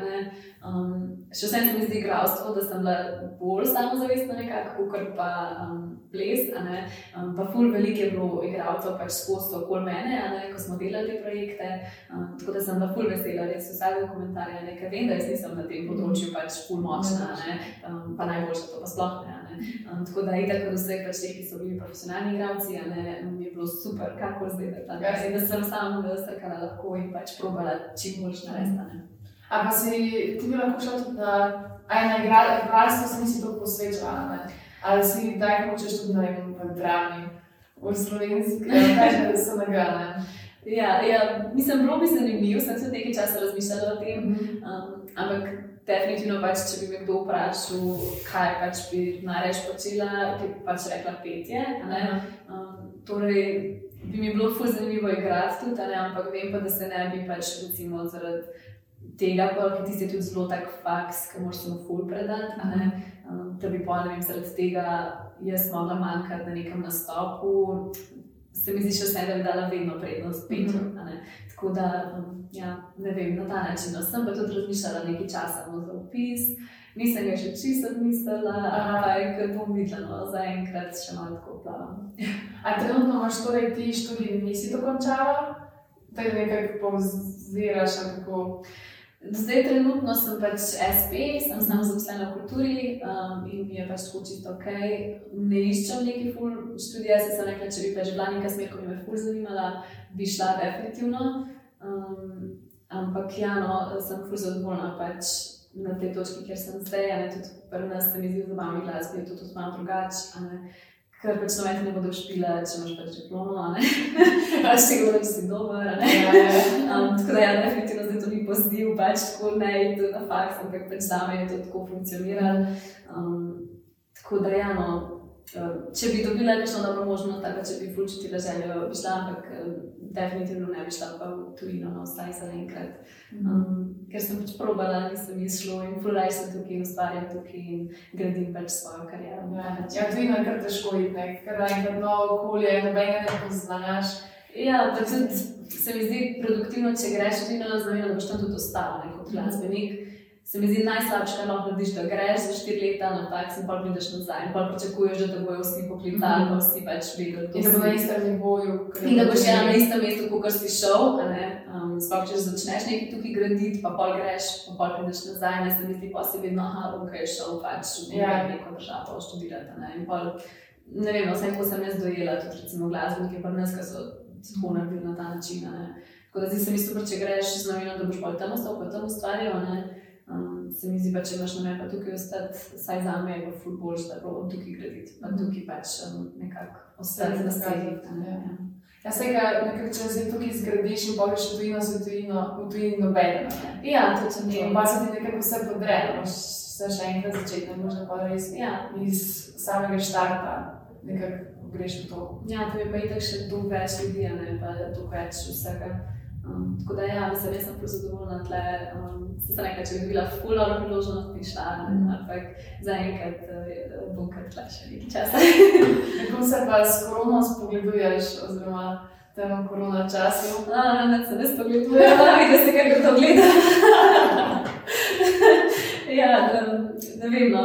Um, še vsem se mi zdi igralstvo, da sem bila bolj samozavestna, nekako, kot pa um, ples. Um, pa ful veliko je bilo igralcev pač skozi okoli mene, ko smo delali te projekte. Um, tako da sem bila ful vesela, res vsakega komentarja. ne, ker Vem, da jaz nisem na tem področju pač ful močna, um, pa najboljša to pa sploh ne. Um, tako da, itak od vseh pač teh, ki so bili profesionalni igralci, mi je bilo super, kako zdaj da tam. Ja. Da sem samo strkala lahko in pač probala čim boljš narediti. A ne. A pa si ti bi lahko šel tudi na, aj na igra- igralstvo, se nisi toliko posvečala? Ali si kdaj hočeš tudi, v drami, v slovenski, kaj že so nagrane. Ja, ja, mislim, bilo bi zanimivo, sem se nekaj časa razmišljala o tem. Um, ampak definitivno, pač, če bi me kdo vprašal, kaj pač bi najraje počela, bi pač rekla petje. a ne. Um, torej, bi mi bilo fuz zanimivo igrati tudi, a ne, ampak vem pa, da se ne bi pač recimo zaradi tega, ker ti je tudi zelo tak faks, ki moraš samo ful predati. ne. Um, da bi pa ne vem, zaradi tega jaz mogla manjkati na nekem nastopu. Se mi zdi, še vse, da bi dala vedno prednost petju. Mhm. a ne. Tako da, um, ja, ne vem, na ta način. No, sem pa tudi razmišljala nekaj časa no, za opis, nisem ga še čisto odmislila, Aha. ampak bom videla, no, zaenkrat še malo tako plavam. A trenutno imaš torej ti študij, nisi dokončala? Da je nekako povziraš, kako. Zdaj, trenutno sem pač SP, sem samo zaposlena v kulturi um, in mi je pač tako čisto ok. Ne iščem neki ful študija, se sem rekla, če bi pač bila neka smer, ki me ful zanimala, bi šla definitivno. Um, ampak ja, no, sem ful zadovoljna pač na tej točki, kjer sem zdaj. Ne, tudi pri nas se mi zdi v zabavni glasbi, je to tudi malo drugače. Ker pač noben ne bodo špila, če imaš pač diplomo, a ne. (laughs) pač ti govoriš, da si dober. Ja, ja. Um, tako da, ja, definitivno zdaj to ni pozitiv, pač tako ne iti na faks, ampak pač za me je to tako funkcioniralo. Um, tako da, ja, no, če bi dobila kakšno dobro možnost, ali pa če bi fulčitila željo, bi šla, ampak definitivno ne bi šla pa v tujino, no, vsaj za enkrat. Um, ker sem pač probala, nisem ji šlo in fulaj sem tukaj in ustvarjam tukaj in gradim pač svojo kariero. Ja, ja tujino je kar težko iti, ker enkrat novo okolje, nobenega ne poznaš. Ja, pa tudi se mi zdi produktivno, če greš znamenje, da boš tam tudi ostal ne, kot glasbenik. Se mi zdi najslabše, kar lahko narediš, da greš za štiri leta na faks in pa prideš nazaj in pa pričakuješ, da bojo vsi poklicali, pa vsi pač vedeli, In da bo na istem nivoju. In da boš ja na istem mestu, kot si šel. Um, Sploh če začneš nekaj tukaj graditi, pa pol greš, pa pol prideš nazaj, ne se mi zdi pa si vedno, aha, kaj šel pač v Ja. neko državo študirati. Ne, In pol, ne vem, vse ko sem jaz dojela, tudi recimo glasbenike, pa nas, ki so tako naredili na ta način. ne. Tako da zdi se mi super, če greš z namenom, da boš bolj tam ostal, pa tam ustvarjal. Se mi zdi, pa, če imaš namen pa tukaj ostati, saj za me je v futbol, da probam tukaj graditi, pa tukaj pač um, nekako ostati na ne, ja. ja. Ja, se ga nekako, če zdaj tukaj zgradiš in poješ v tujino, v tujino, v tujini nobeno. Ja, točno In pa se ti nekako vse podre, moraš se še enkrat začeti, ne možno pa res Ja, iz samega štarta nekako greš v to. ja, to je pa itak še dolgo več ljudi, ne pa dolgo več vsega. Um, tako da, ja, mislim, jaz sem prav zadovoljna tle. Um, se sem rekla, če bi bila ful dobro priložnost, bi šla, ne, Mhm. ampak zaenkrat uh, bom kar tla še nekaj časa. (laughs) Kako se pa s korono spogleduješ, oziroma tem korona času? A, ne, se ne spogledujem, (laughs) da ste kako to gledali. (laughs) ja, um, ne vem, no,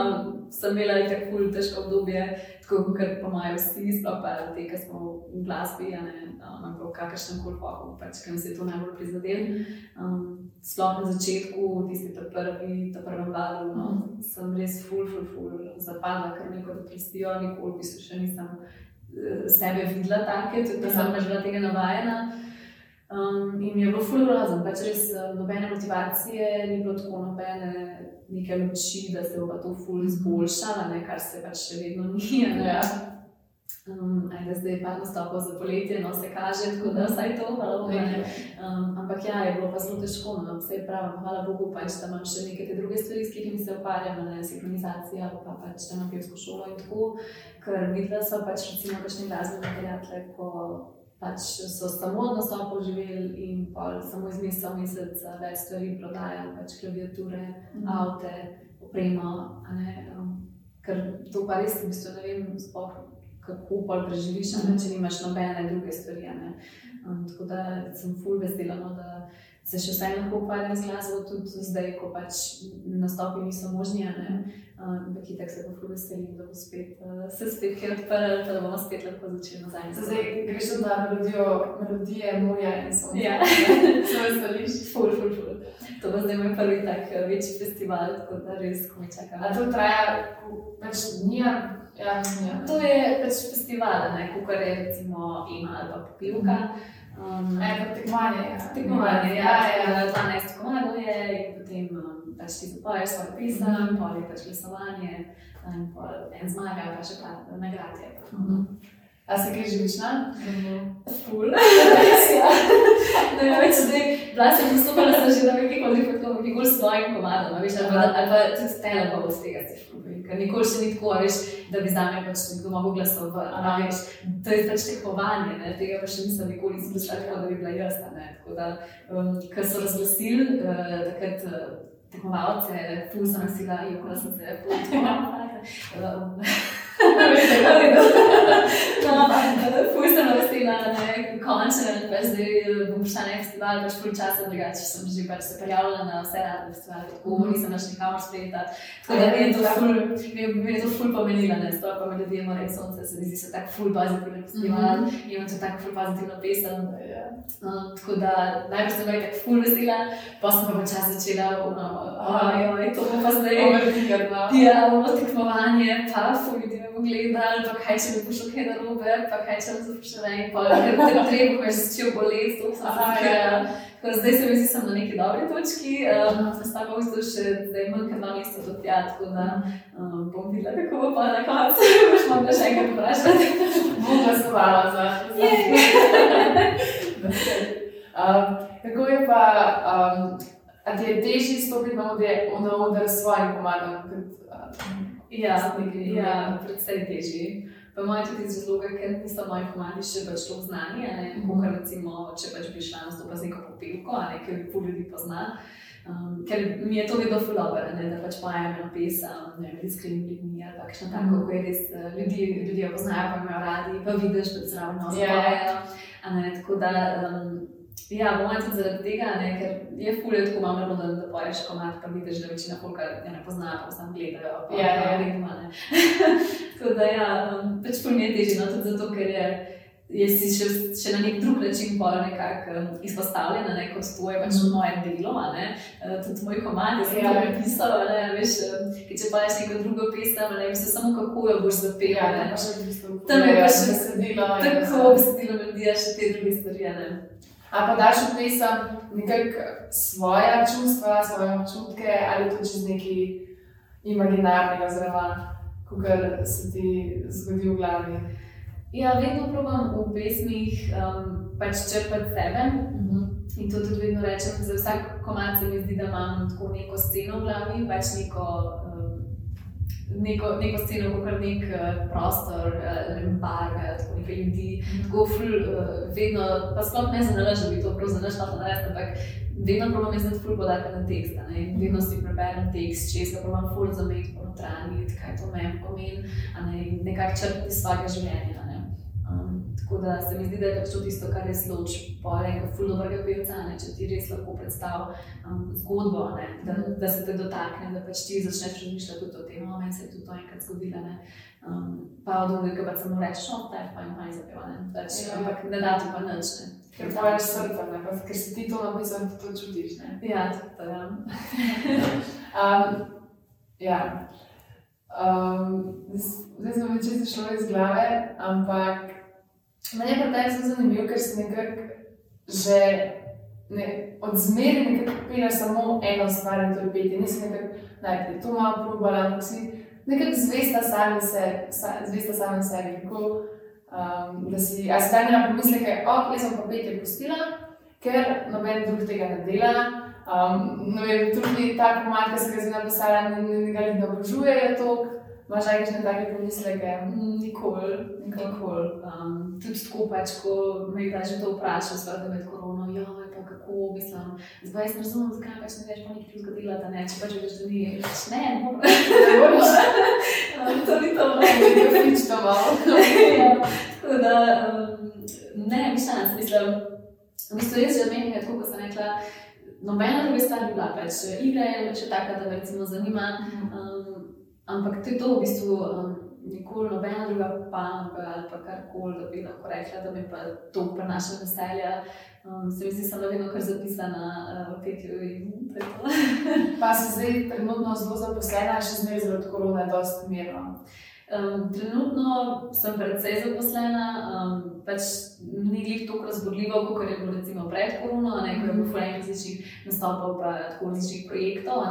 sem imela tako težko obdobje, tako kot pa imajo vsi, sploh pa te, ki smo v glasbi, ne, um, v kakršnem koli fahu, pač, ki nas je to najbolj prizadelo. Um, sploh na začetku, tisti ta prvi, ta prvem valu, no, sem res ful, ful, ful zapadla, kar neko depresijo, nikoli v bistvu še nisem eh, sebe videla take, tudi da sem pač bila tega navajena. Um, in je bilo ful grozen, pač res eh, nobene motivacije, ni bilo tako nobene neke luči, da se bo pa to ful izboljšala, ne, kar se pač še vedno ni. Ne. Ja. Um, ajde, zdaj je par nastopov za poletje, no se kaže, tako da vsaj to, hvala Bogu. ne. Um, ampak ja, je bilo pa zelo težko, no, vse pravim, hvala Bogu, pač, da imam še neke te druge stvari, s katerimi se ukvarjam, ne, sinhronizacija, pa pač da imam pevsko šolo in tako, ker videla so pač recimo kakšne glasbene prijatelje, ko pač so samo od nastopov živeli in samo iz meseca v mesec a, več stvari prodajali, pač klaviature, avte, opremo, a ne, um, ker to pa res v bistvu ne vem, sploh kako pol preživiš, a ne, če nimaš nobene druge stvari. Um, tako da sem full vesela, no, da se še vseeno lahko ukvarjam z glasbo, tudi zdaj, ko pač nastopi niso možni. Ampak uh, tako se lahko veselim, da bo spet, uh, se spet kaj odprl, da bomo spet lahko začeli nazaj. Zdaj greš na melodijo, melodije moja in sonce. Ja, (laughs) se veseliš. Ful, ful, ful. To bo zdaj moj prvi tak večji festival, tako da res komi čakam. A to traja pač dnija? Ja, dnija. To je pač festival, ne, kukar je recimo ima ali pa popilka. Um, E, tekmovanje. ja. Tekmovanje, ja, ja, ja. ja. 12 komadov je in potem um, pač ti zapoješ svoj pisem, mm -hmm. pol je pač glasovanje in pol en zmaga, pa še pa nagrade. Mhm. A se greš živična? Ful. (laughs) ja. (laughs) Ne vem, več zdaj, bila sem nastopila, sem že na koliko, tako nikoli s svojim komadom, a veš, ali pa, ali pa tudi telebo z tega se ful. Ker nikoli še ni tako, veš, da bi zame pač nekdo mogel glasovati, a veš, to je pač tekmovanje, ne, tega pa še nisem nikoli izmislila, tako da bi bila jaz, ne, tako da, um, ker so razglasili, uh, takrat uh, tekmovalce, ful sem nosila, jokala sem se, ful tekmovalce. (laughs) No, Ful sem vesela, da končno, pa zdaj bom šla na festival, pač pol časa drugače sem že pač se prijavila na vse radne festivale, tako nisem več nikamor speta. Tako da mi je to ful, mi je, mi je to ful pomenilo, ne, sploh pa melodije mora in sonce, se mi zdi se tako ful pozitivno festival, mm -hmm. imam to tako ful pozitivno pesem. Um, tako da najprej sem bila tako ful vesela, pa sem pa počasi začela, no, ojoj, to bo pa zdaj. Overthinker, no. Ja, ono tekmovanje, pa ful ljudi me bo gledali, pa kaj če bi pošlo kaj narobe, pa kaj če bi zapošljala in pol, ker te treba, ko je začel boleti, to sem ja. Tako da Zdaj se mi zdi, sem na neki dobri točki, um, ostalo v bistvu še zdaj manj kot dva meseca do tja, tako da um, bom videla, kako bo pa na koncu, (laughs) boš mogla še enkrat vprašati. Bom glasovala za. um, (laughs) kako je pa, um, a ti je težje stopiti na oder s svojim komadom? Kot, um, Ja, Snegi, ja, predvsej težji. Pa moj tudi iz razloga, ker niso moji komadi še več tako znani, ne, Mhm. mm recimo, če pač bi šla na stopa z neko popevko, a ne, ker pol ljudi pozna. Um, ker mi je to vedno fulover, da pač pojem eno pesem, ne vem, iskreni ljudmi ali pa kakšno tako, Mhm. ko je res eh, ljudi, ljudi jo poznajo, pa imajo radi, pa vidiš, da zraven nas Ja. pojejo. a ne, Tako da, um, ja, po mojem tudi zaradi tega, ne, ker je fulje tako malo narodno, da poješ komat, pa vidiš, da večina folka je ne pozna, pa samo gledajo. Pa, Ja, ja. ne. (laughs) Tako da, ja, um, pač ful mi je težje, no, tudi zato, ker je. Je si še, še na nek drug način pol nekako um, izpostavljena, ne, kot to je pač Mhm. moje delo, ne, uh, tudi moj komand, jaz sem Ja. to napisala, ne, veš, um, ker če poješ neko drugo pesem, ne, veš samo kako jo boš zapela, Ja, ne. Tam je pa še besedilo. in Tako besedilo melodija, še te druge stvari, ne. A pa daš v pesem nekako svoje čustva, svoje občutke ali to čez nekaj imaginarnega, oziroma kar se ti zgodi v glavi. Ja, vedno probujem v pesmih um, pač črpati sebe. In to tudi vedno rečem, za vsak komat se mi zdi, da imam tako neko sceno v glavi, pač neko, neko, neko sceno, kot nek uh, prostor, uh, ne bar, uh, tako nekaj ljudi. Tako ful, uh, vedno, pa sploh ne zanalaš, da bi to prav zanaš lahko narediti, ampak vedno probujem izdati ful podatka na tekst. ne. Vedno si preberem tekst, če se probujem ful zameti, ponotraniti, kaj to meni pomeni, ne, nekako črpati svojega življenja. Tako da se mi zdi, da je pač to tisto, kar res loči polega fulnovrga pevca, ne, če ti res lahko predstaviš um, zgodbo, ne, da, da se te dotakne, da pač ti začneš razmišljati tudi o tem, meni se je tudi to enkrat zgodilo. Ne. Um, pa od drugega pa samo rečeš, no, ta je fajn, fajn zapevane, pač, Ja. ampak ne da ti pa nič. Ne. Ker poješ srca, ne, pa ker si ti to napisal, ti to čutiš. Ne? Ja, to je. (laughs) Um, ja. Um, zdaj smo več zašli iz glave, ampak meni je pa ta zelo zanimiv, ker si nekako že ne, od zmeri nekako pelaš samo eno stvar in to je peti. Nisi nekako najprej to malo probala, ampak si nekako zvesta sami, se, sa, zvesta sami sebi. Kako, um, da si, a si imela pomisleke, oh, jaz sem pa petje pustila, ker noben drug tega ne dela. Um, no, vem, tudi ta komat, ki sem ga zdaj napisala, ne, ne, ga ne obožujejo toliko. Imaš kakšne take pomisleke? Nikoli, nikoli. Um, tudi tako, pač, ko me je že to vprašal, seveda med korono, ja, pa kako, mislim, zdaj jaz ne razumem, zakaj pač ne veš, pa nekaj drugega delati, ne, če pač veš, da ni, pač ne, ne. Ne moreš, (laughs) Um, to ni to, da ne fič to malo. (laughs) tako da, um, ne, mišljena sem, mislim, v bistvu res že menim, tako kot sem rekla, nobena druga stvar ni bila, pač igra je še taka, da me recimo zanima. Um, ampak to je to v bistvu. Um, Nikoli nobena druga panoga ali pa karkoli, da bi lahko rekla, da mi pa to prenaša veselje. Um, se mi zdi, da sem vedno kar zapisana uh, v petju in tako. (laughs) pa si zdaj trenutno zelo zaposlena, še zmeraj zaradi korona, dosti mirno. Um, trenutno sem predvsej zaposlena, um, pač ni jih tako razborljivo, kot je bilo recimo pred korono, ne ko je bilo fulej različnih nastopov, pa tako različnih projektov.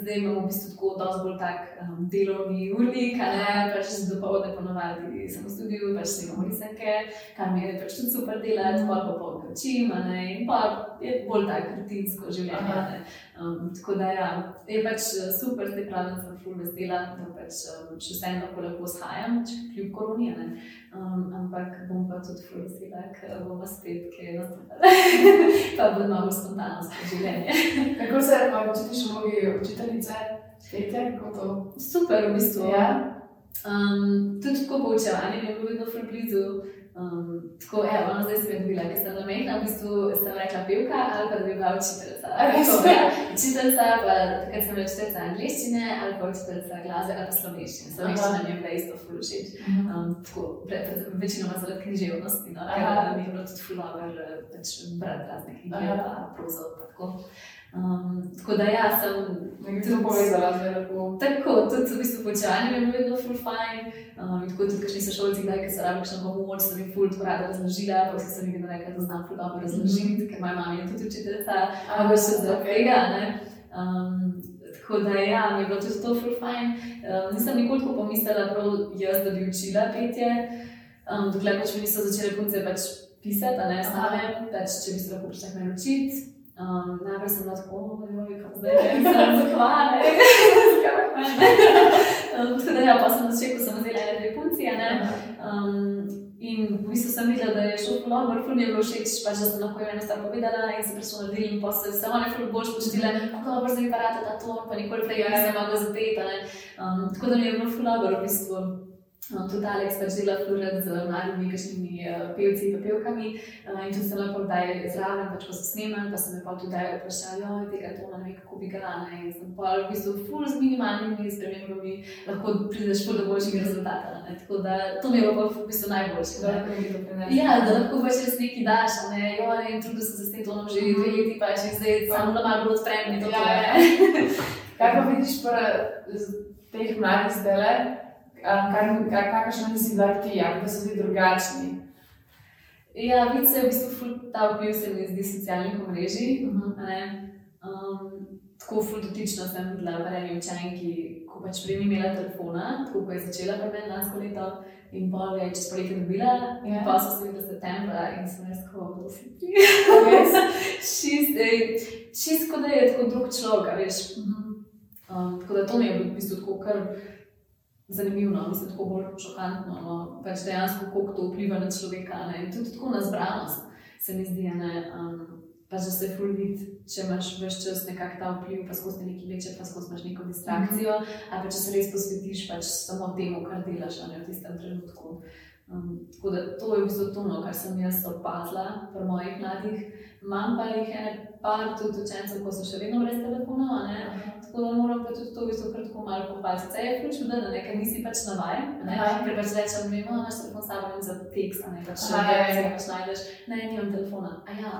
Zdaj imamo v bistvu tako dosti bolj tak um, delovni urnik, ne pač z dopoledne ponovadi sem v studiu, pač se imamo risanke, kar mi je pač tudi super delati, pa pa učim, in pa je bolj tak rutinsko življenje. Um, tako da ja, je pač eh, super, zdaj pravim, sem full vesela, da pač um, še vseeno lepo shajam, kljub koroni. Um, ampak bom pa tudi full vesela, ker bomo spet kaj nastopili. (laughs) pa bo malo spontanost v življenje. (laughs) Kako se pa učitiš mnogi učiteljice, pete, to? Super, v bistvu. Ja. Um, tudi tako poučevanje je bilo vedno full blizu. Um, tako, evo, no, zdaj sem bila, ker sem namenjena, v bistvu sem rekla pevka ali pa da bi bila učiteljica. Učiteljica, pa takrat sem bila učiteljica angliščine ali pa učiteljica glasbe ali pa slovenščine. Slovenščina mi je bila isto fulužit. Mhm. Um, tako, pre, pre, večinoma zaradi književnosti, no, ker mi je bilo tudi fulover, eh, pač brati razne knjige, pa prozo, pa tako. Um, tako da, ja, sem nekaj povezala z veliko. Tako, tudi v bistvu počevanje je bilo vedno full fine. Um, tako tudi, ker so šolci, kdaj se rabi še na pomoč, da bi full to rada razložila, pa sem jim rekla, da znam full dobro razložiti, mm -hmm. ker moja mama je tudi učiteljica, ampak še za tega. Um, tako da, ja, mi je bilo tudi to fine. Um, nisem nikoli tako pomislila, prav jaz, da bi učila petje. Um, dokler pač mi niso začele punce pač pisati, ne same, pač če bi se lahko prišla me učiti. Um, najprej sem lahko, da je bilo zdaj (laughs) zelo zahvalno. (laughs) Tako da, ja, pa sem začela, ko sem vzela ene dve punci. Um, in v bistvu sem videla, da je šlo zelo dobro, ful mi je bilo všeč, pač, da sem lahko eno stvar povedala in se prišla naredila in pa se vse one ful boljš počutila, kako dobro zdaj parate ta ton, pa nikoli prej nisem mogla zapeti. Um, tako da mi je bilo ful dobro v bistvu. No, tudi Alex pač dela fluoret z mladimi, kakšnimi uh, pevci in pevkami. Uh, in tudi sem lahko zdaj zraven, pač ko se snemam, pa se me pa tudi vprašali, oj, tega tona ne ve, kako bi ga lana. In sem pa v bistvu ful z minimalnimi spremembami lahko prideš ful do boljšega rezultata. Ne? Tako da to mi je pa v bistvu najboljše. Da doprinese. Ja, da lahko pač res nekaj daš, ne, jo, ne, in trudil sem se s tem tonom že dve leti, pa še zdaj samo da malo bolj to. Ja, ja. Kaj pa vidiš pa teh mladih zdaj? kakšno nisi bila ti, ali pa so bili drugačni? Ja, vidi se v bistvu ta vpliv, se mi zdi, socialnih omrežij. Uh -huh. um, tako fuldotično sem videla v eni učenki, ko pač prej ni imela telefona, tako ko je začela prve lansko leto. In pol je čez poletje dobila, yeah. Ja. pa so se videli septembra, in sem res tako, da ti. Čist, kot da je tako drug človek, veš. Uh -huh. um, tako da to mi je v bistvu tako kar zanimivo, no, mislim, tako bolj šokantno. No, pač dejansko, kako to vpliva na človeka ne, in tudi tako na zbranost, se mi zdi. Ne, um, pač, da se fulvid, če imaš več čas nekako ta vpliv, pa skozi nekaj večje, pa skozi imaš neko distrakcijo, mm -hmm. ali pa če se res posvetiš pač samo temu, kar delaš ne, v tistem trenutku. Um, tako da to je v bistvu to, no, kar sem jaz opazila pri mojih mladih. Imam pa jih ene par tudi učencev, ko so še vedno brez telefona. Tako da moram pa tudi to v bistvu kratko malo pohvaliti. Vse je ključno, da nekaj nisi pač navajen. Ker pač rečem, mi imamo naš telefon s sabo za tekst, ne pač še ne veš, pač najdeš. Ne, nimam telefona. A ja,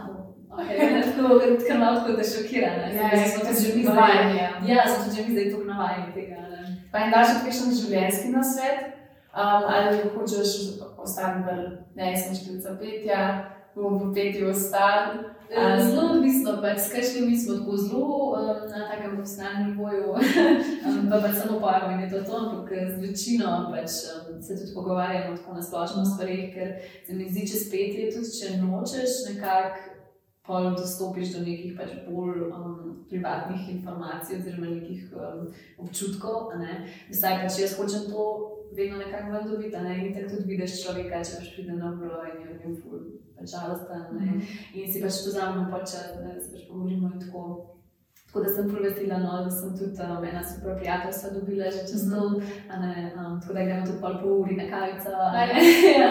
okay. tako malo tako da šokira. Ja, ja, smo tudi že mi zvajeni. Ja, smo tudi že mi zdaj tukaj navajeni tega. Ne. Pa in daš kakšen življenjski nasvet? Um, ali hočeš ostati v nesmišljica petja, bomo v petju ostali. Um, zelo odvisno, pač, skrajšni mi smo tako zelo um, na takem profesionalnem nivoju, (laughs) um, pa pač samo pojmo in je to to, ampak z večino pač, um, se tudi pogovarjamo tako na splošno stvarih, ker se mi zdi, če spetje, tudi če nočeš nekako pol dostopiš do nekih pač bolj um, privatnih informacij oziroma nekih um, občutkov. Ne? Vsaj pač jaz hočem to vedno nekako ven dobiti, ne? in tako tudi vidiš človeka, če pač pride na vrlo in je v njem ful, pač žalosten. Mm -hmm. In si pač pozamemo počet, da se pač pogovorimo in tako. Tako da sem prav vesela, no, da sem tudi um, ena super prijateljstva dobila že čez to, mm -hmm. um, tako da gremo tudi pol po uri na kavico. (laughs) ja.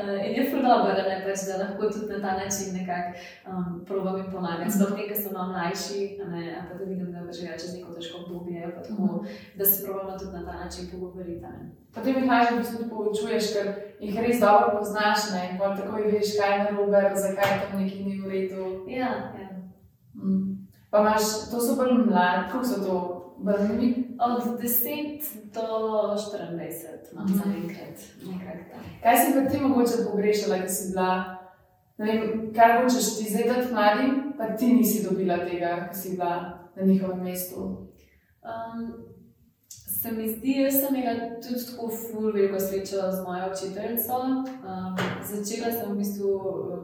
uh, in je ful dobro, ne, pač, da lahko tudi na ta način nekako um, probam in pomagam. Sploh mm -hmm. nekaj so malo mlajši, ne, pa da vidim, že čez neko težko obdobje, tako, mm -hmm. da se probamo tudi na ta način pogovoriti. Potem jih najbolj v bistvu poučuješ, ker jih res dobro poznaš ne, in tako veš, kaj je narobe, zakaj tam nekaj ni v redu. Ja, ja. Mm. Pa imaš, to so bolj mladi, kako so to vrnili? Od 10 do 24, imam mm. za enkrat, nekaj tam. Kaj si pa ti mogoče pogrešala, ki si bila, ne vem, kaj hočeš ti zdaj dati mladim, pa ti nisi dobila tega, ki si bila na njihovem mestu? Um, Se mi zdi, da sem imela tudi tako ful veliko srečo z mojo učiteljico. Um, začela sem v bistvu,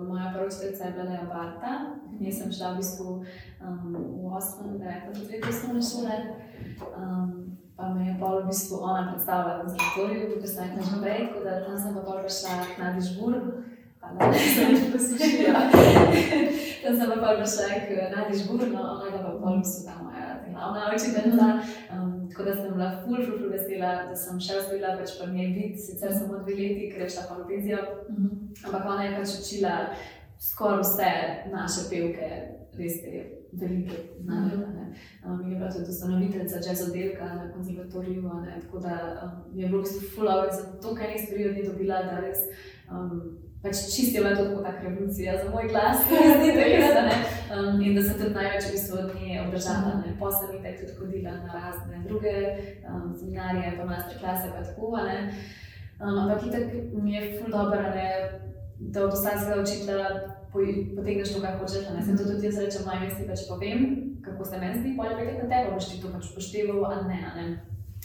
moja prva učiteljica je bila Lea Barta, jaz sem šla v bistvu um, v 8. in 9. razredu osnovne šole. Um, pa me je pol v bistvu ona predstavila v konservatoriju, kot ste rekli že prej, tako da tam sem pa pol prišla na Dižbur. (laughs) (laughs) Tam sem pa pol prišla na Dižbur, no ona ga pa v bistvu ta moja glavna učiteljica. Um, Tako da sem bila ful, ful, ful vesela, da sem še uspela več po njej biti, sicer samo dve leti, ker je šla pa v penzijo. -hmm. Ampak ona je pač učila skoraj vse naše pevke, res te velike znane. -hmm. um, je bila tudi ustanoviteljica jazz oddelka na konzervatoriju, tako da um, je bilo v bistvu ful, za to, kaj nisem prej od nje dobila, da res. Um, pač čisti je bila to kot taka revolucija za moj glas, (laughs) se, da ne. Um, in da se tudi največ v bistvu od nje obdržala, ne. Posem je tudi hodila na razne druge um, seminarije, pa masterklase, pa tako, ne. Um, ampak itak mi je ful dobro, ne, da od vsakega učitelja potegneš to, kar hočeš, ne. Se to tudi jaz rečem, moj misli pač povem, kako se meni zdi, pojjo pejte na tebe, boš ti to pač upošteval, a ne, a ne.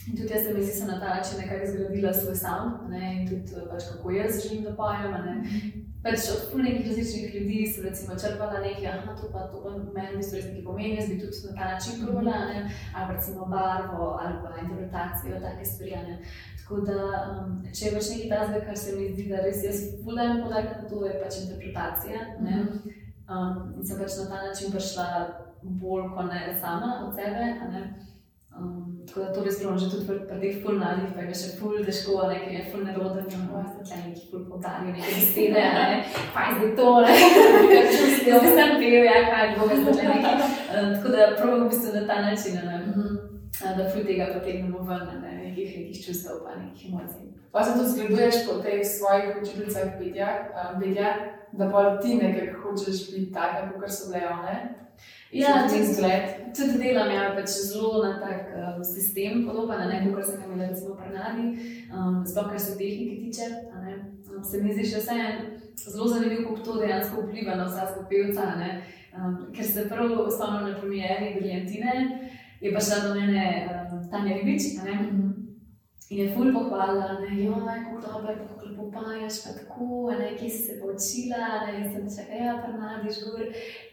In tudi jaz sem si na ta način nekako zgradila svoj sound, ne, in tudi pač, kako jaz želim, da pojem. Pač od nekih različnih ljudi sem recimo črpala nekaj, ah, to pa, to pa meni res nekaj pomeni, jaz bi tudi na ta način provala, ali recimo barvo, ali pa interpretacijo, take stvari. Ne. Tako da, um, če je pač nekaj tazga, kar se mi zdi, da res jaz volim podariti na to, je pač interpretacija. Ne. Um, in sem pač na ta način prišla bolj kot ne sama od sebe. Um, tako da to res pravim, že tudi pri, teh fulnadih, pa je še ful težko, nekaj je ful neroden, da imamo zdaj neki ful podarijo, nekaj stene, ne, pa je zdaj to, ne, (laughs) jaz sem pil, ja, kaj bo, zdaj nekaj. Um, tako da pravim v bistvu na ta način, ne, mhm. da ful tega potegnemo ven, ne, nekih, nekih čustev, pa nekih emocij. Pa se tudi zgleduješ po teh svojih učiteljcih petja, um, da pa ti nekaj hočeš biti taka, kot so bile one. Ja, tudi zgled. Tudi delam ja, pač zelo na tak um, sistem, podoben neko, kar sem imel recimo pri Nadi, um, sploh kar se tehnike tiče. Um, se mi zdi še vse zelo zanimivo, kako to dejansko vpliva na vsakega pevca. Um, ker se prav spomnim na premijeri Briljantine, je pa šla do mene um, Tanja Ribič. In je ful pohvala, da je kako dobro, kako lepo pajaš, pa tako, ne, kje si se poučila, ne, in sem se ja, prenadiš gor.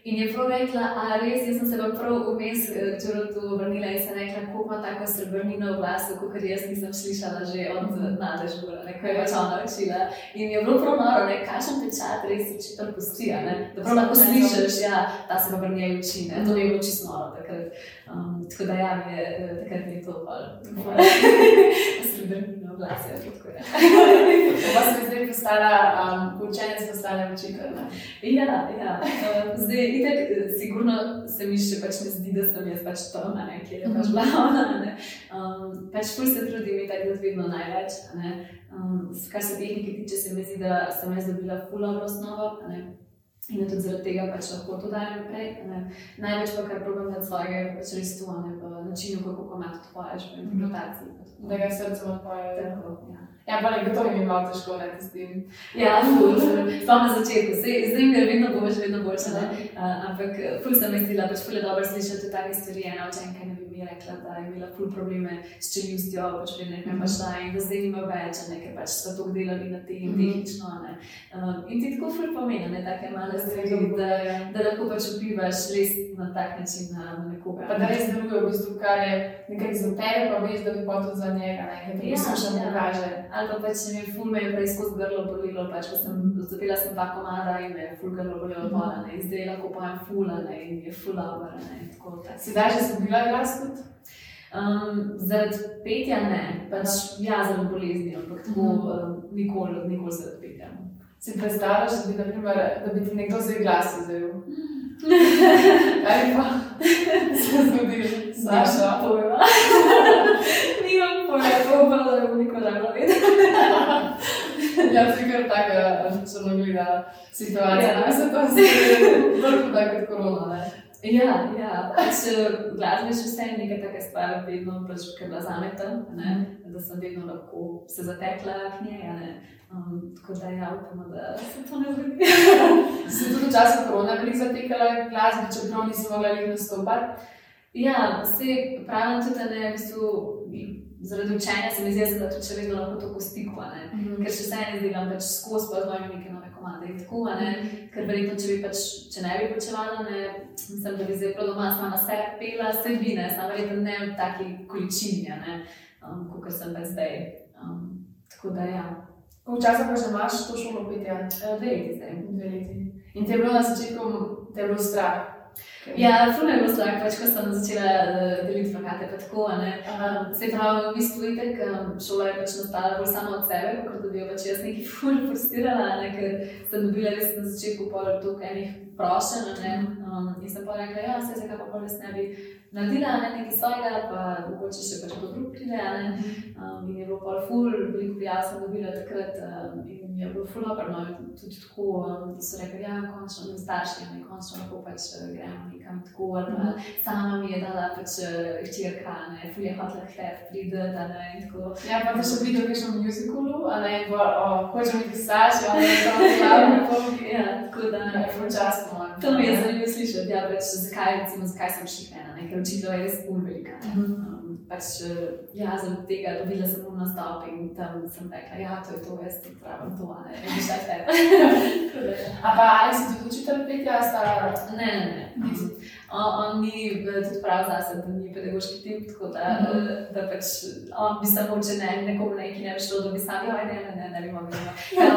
In je prav rekla, a res, jaz sem se vam prav vmes čuro tu vrnila in sem rekla, kako ima tako srebrnino v glasu, kot jaz nisem slišala že od nadež gor, ne, ko je pač ona učila. In je bilo prav noro, ne, kakšen pečat res učitelj pusti, ne, da prav lahko slišiš, ja, ta se pa vrnila uči, ne, to je bilo čisto noro takrat. Um, tako da ja, mi je takrat mi je to bolj. (laughs) srebrnino glas, ja, tako (laughs) je. Pa se mi zdaj postala, um, učenec postane učitelj. Ja, ja. Um, zdaj, itek, sigurno se mi še pač ne zdi, da sem jaz pač ne, kjer je pač bila ona. Ne. Um, pač ful se trudim, da je vedno največ. Ne. Um, kar se tehnike tiče, se mi zdi, da sem jaz dobila ful osnovo. In tudi zaradi tega pač lahko to dajem naprej. Največ pa, kar probujem na svoje, pač res to, ne v načinu, kako komat odpoješ, v interpretaciji. Da ga srce odpoje. Ja. ja, pa nekdo to mi malo težko ne s tem. Ja, sploh na začetku. Zdaj, zdaj mi je vedno boljše, vedno boljše. Uh, ampak ful sem mislila, pač ful je dobro slišati take stvari, ena učenka, ne mi je rekla, da je imela ful probleme s čeljustjo, pač pri nekem pač da in da zdaj nima več, nekaj pač smo tako delali na tem mm -hmm. tehnično. Ne. Um, in ti tako ful pomeni, ne take male stvari, da, da lahko pač vplivaš res na tak način na, na nekoga. Pa da res deluje v bistvu, kar je nekaj za tebe, pa veš, da bi pa tudi za njega, nekaj ti ja, poslušam, ja, pokaže. Ali pa pač mi je ful me je prej skozi grlo bolilo, pač ko sem zastopila sem dva komada in me je ful grlo bolilo od bola, ne, in zdaj lahko pojem fula, ne, in je ful dobro, ne, tako da. Sedaj, če sem bila v Glasgow, 20. Um, ehm, zaradi petja ne, pač ja, zaradi bolezni, ampak tako mm -hmm. uh, nikoli, nikoli zaradi petja. Si predstavljaš, da bi, naprimer, da bi ti nekdo zdaj glas vzel? (laughs) Ali pa se zgodi, Saša? Pojma. (laughs) Nimam pojma, upam, da bom nikoli dala vedeti. ja, to je kar taka črnogleda situacija. Ja. Mislim, da se to zdi, kot korona. Ne? Ja, ja, pač eh, glasba je še vseeno neka taka stvar, vedno pač, ki je bila zame tam, ne, da sem vedno lahko se zatekla k njej, ne. Um, tako da ja, upamo, da se to ne zgodi. (laughs) Si tudi v času korona veliko zatekala glasbe, čeprav nisi mogla jih nastopati? Ja, vse pravim tudi, da ne, v bistvu, zaradi učenja se mi zdi, da tudi še vedno lahko tako v stiku, a ne. Ker še vseeno delam pač skozi pa z mojimi neke nove komande in tako. Ker verjetno, če bi pač, če ne bi počevala, ne, mislim, da bi zdaj prav doma sama sebe pela, se bi, ne, samo verjetno ne v taki količini, ne, um, kot sem pa zdaj. Um, tako da ja, Koliko časa pa že imaš to šolo petja? Eh, dve leti zdaj. Dve leti. In te je bilo na začetku, te je bilo strah? Ja, ful je bilo strah, pač ko sem začela uh, deliti plakate, tako. Aha. Se pravi, v bistvu je tako, šola je pač nastala bolj sama od sebe, kot da bi jo pač jaz nekaj (laughs) ful forstirala, ne, ker sem dobila res na začetku pol toliko enih prošenj, ne, um, in sem pa rekla, ja, se zakaj pa pol res ne bi naredila, ne, nekaj svojega, pa mogoče še pač kdo drug pride, ne, um, in je bilo pol ful, veliko prijav sem dobila takrat, um, in je bilo ful no, tudi tako, um, da so rekli, ja, končno mi starši, ne, končno lahko pač eh, gremo nekam tako, ali pa sama mi je dala pač eh, hčerka, ne, ful je hotela k tebi priti, da ne, in tako. Ja, pa te še videl, kaj še v muzikalu, a ne, bo, o, hočem biti starši, a ne, to je (laughs) glavno, to Ja, tako da. je počasno. To mi je zanimivo slišati, ja, pač, zakaj, recimo, zakaj sem šihena, ne, ker očitno je res velika. ne. Mhm. Um, pač, ja, zaradi tega dobila sem mu nastop in tam sem rekla, ja, to je to, jaz ti pravim to, ne, in šla k tebi. Tako da, ja. Ali si tudi učitelj petja, a sta Ne, ne, ne. Nisi. On, on ni eh, tudi prav zase, da ni pedagoški tip, tako da, Mhm. eh, da pač on bi samo, če ne, nekomu nekaj ne bi šlo, da bi sam, ja, ne, ne, ne, ne bi mogli. (laughs) Ja.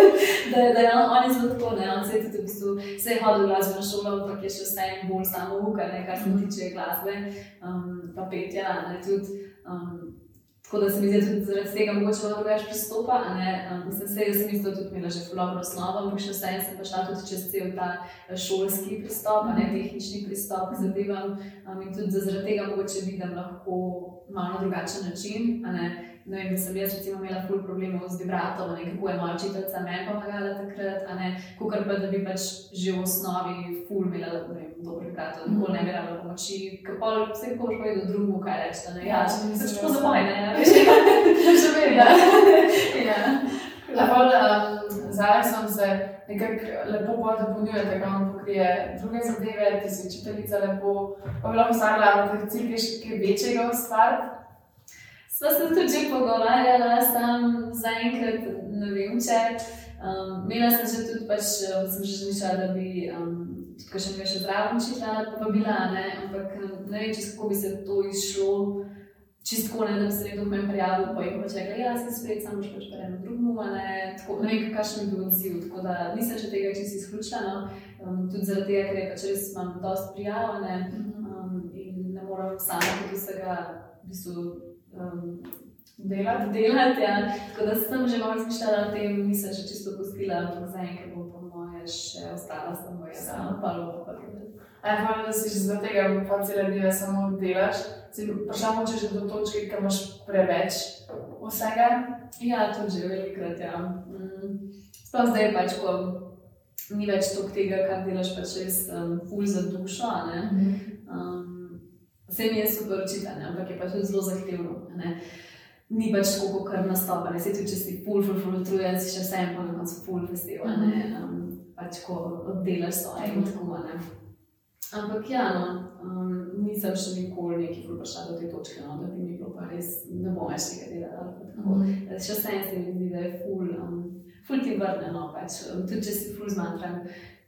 (laughs) da, da je on, on je zelo tako, ne, on se je tudi v bistvu, se je hodil v glasbeno šolo, ampak je še vseeno bolj samo uka, ne, kar se tiče glasbe, um, pa petja, ne, tudi. Um, Tako da se mi zdi, da tudi zaradi tega mogoče malo drugače pristopa. Um, Mislim, se, da sem isto tudi imela že fulano osnovo, ampak še vseeno sem pa šla tudi čez cel ta eh, šolski pristop, ne tehnični pristop k zadevam. Um, in tudi zaradi tega mogoče vidim lahko malo drugačen način. Ne. Vem, da sem jaz recimo imela ful problemov z vibratom, ne, kako je moja učiteljica meni pomagala takrat, a ne, kukor pa da bi pač že v osnovi ful imela, ne vem, dober vibrato, nikoli ne bi rabila pomoči, ker pol vse kako boš povedal drugemu, kaj reči, da ne, ja, Ja, če nisi pač imela po za sama. moj, ne, veš, Še vedno. ja. A pa um, z Aleksom se nekako lepo dopolnjujete, kako on pokrije druge zadeve, ti si učiteljica lepo, pa bi lahko ustvarila, ampak cilj je še kaj večjega ustvariti. Sva se tudi že pogovarjala, sam zaenkrat ne vem, če. Um, Imela sem že tudi, pač, um, sem že razmišljala, da bi um, tudi še nekaj še zraven učila, pa, pa bila, ne, ampak um, ne vem, čisto kako bi se to izšlo. Čisto ne, da bi se nekdo meni prijavil, pa je pač rekla, ja, sem spet, samo še pač eno drugemu, a ne, tako, ne vem, kakšen bi bil odziv, tako da nisem še tega čisto izključila, no. um, tudi zaradi tega, ker je pač res imam dosti prijav, ne, um, in ne morem sama tudi vsega, v bistvu, um, Delati. delati. Ja. Tako da sem že malo razmišljala o tem, nisem še čisto pustila, ampak zaenkrat bom po moje še ostala samo jaz, Ja. samo pa lovo. A je hvala, da si že zaradi tega pa cele dneve samo delaš. Si prišla moče že do točke, ker imaš preveč vsega. Ja, to že velikrat. Ja. Mm. Sploh zdaj pač, ko ni več toliko tega, kar delaš pač res um, ful za dušo. ne. Um, vse mi je super učitanje, ampak je pa tudi zelo zahtevno. ne. Ni pač tako, kot kar nastopa. Ne se tudi, če si pul, pul, pul, utrujen, si še vsem pa na koncu pul festival. Um, pač ko oddelaš svoje in tako. a Ne. Ampak ja, no, um, ni nisem še nikoli neki prišla do te točke, no, da bi mi bilo pa res, ne bom več tega delala. Mm. Še vse se mi zdi, da je ful, um, ful ti vrne, no, pač, tudi če si ful zmantran.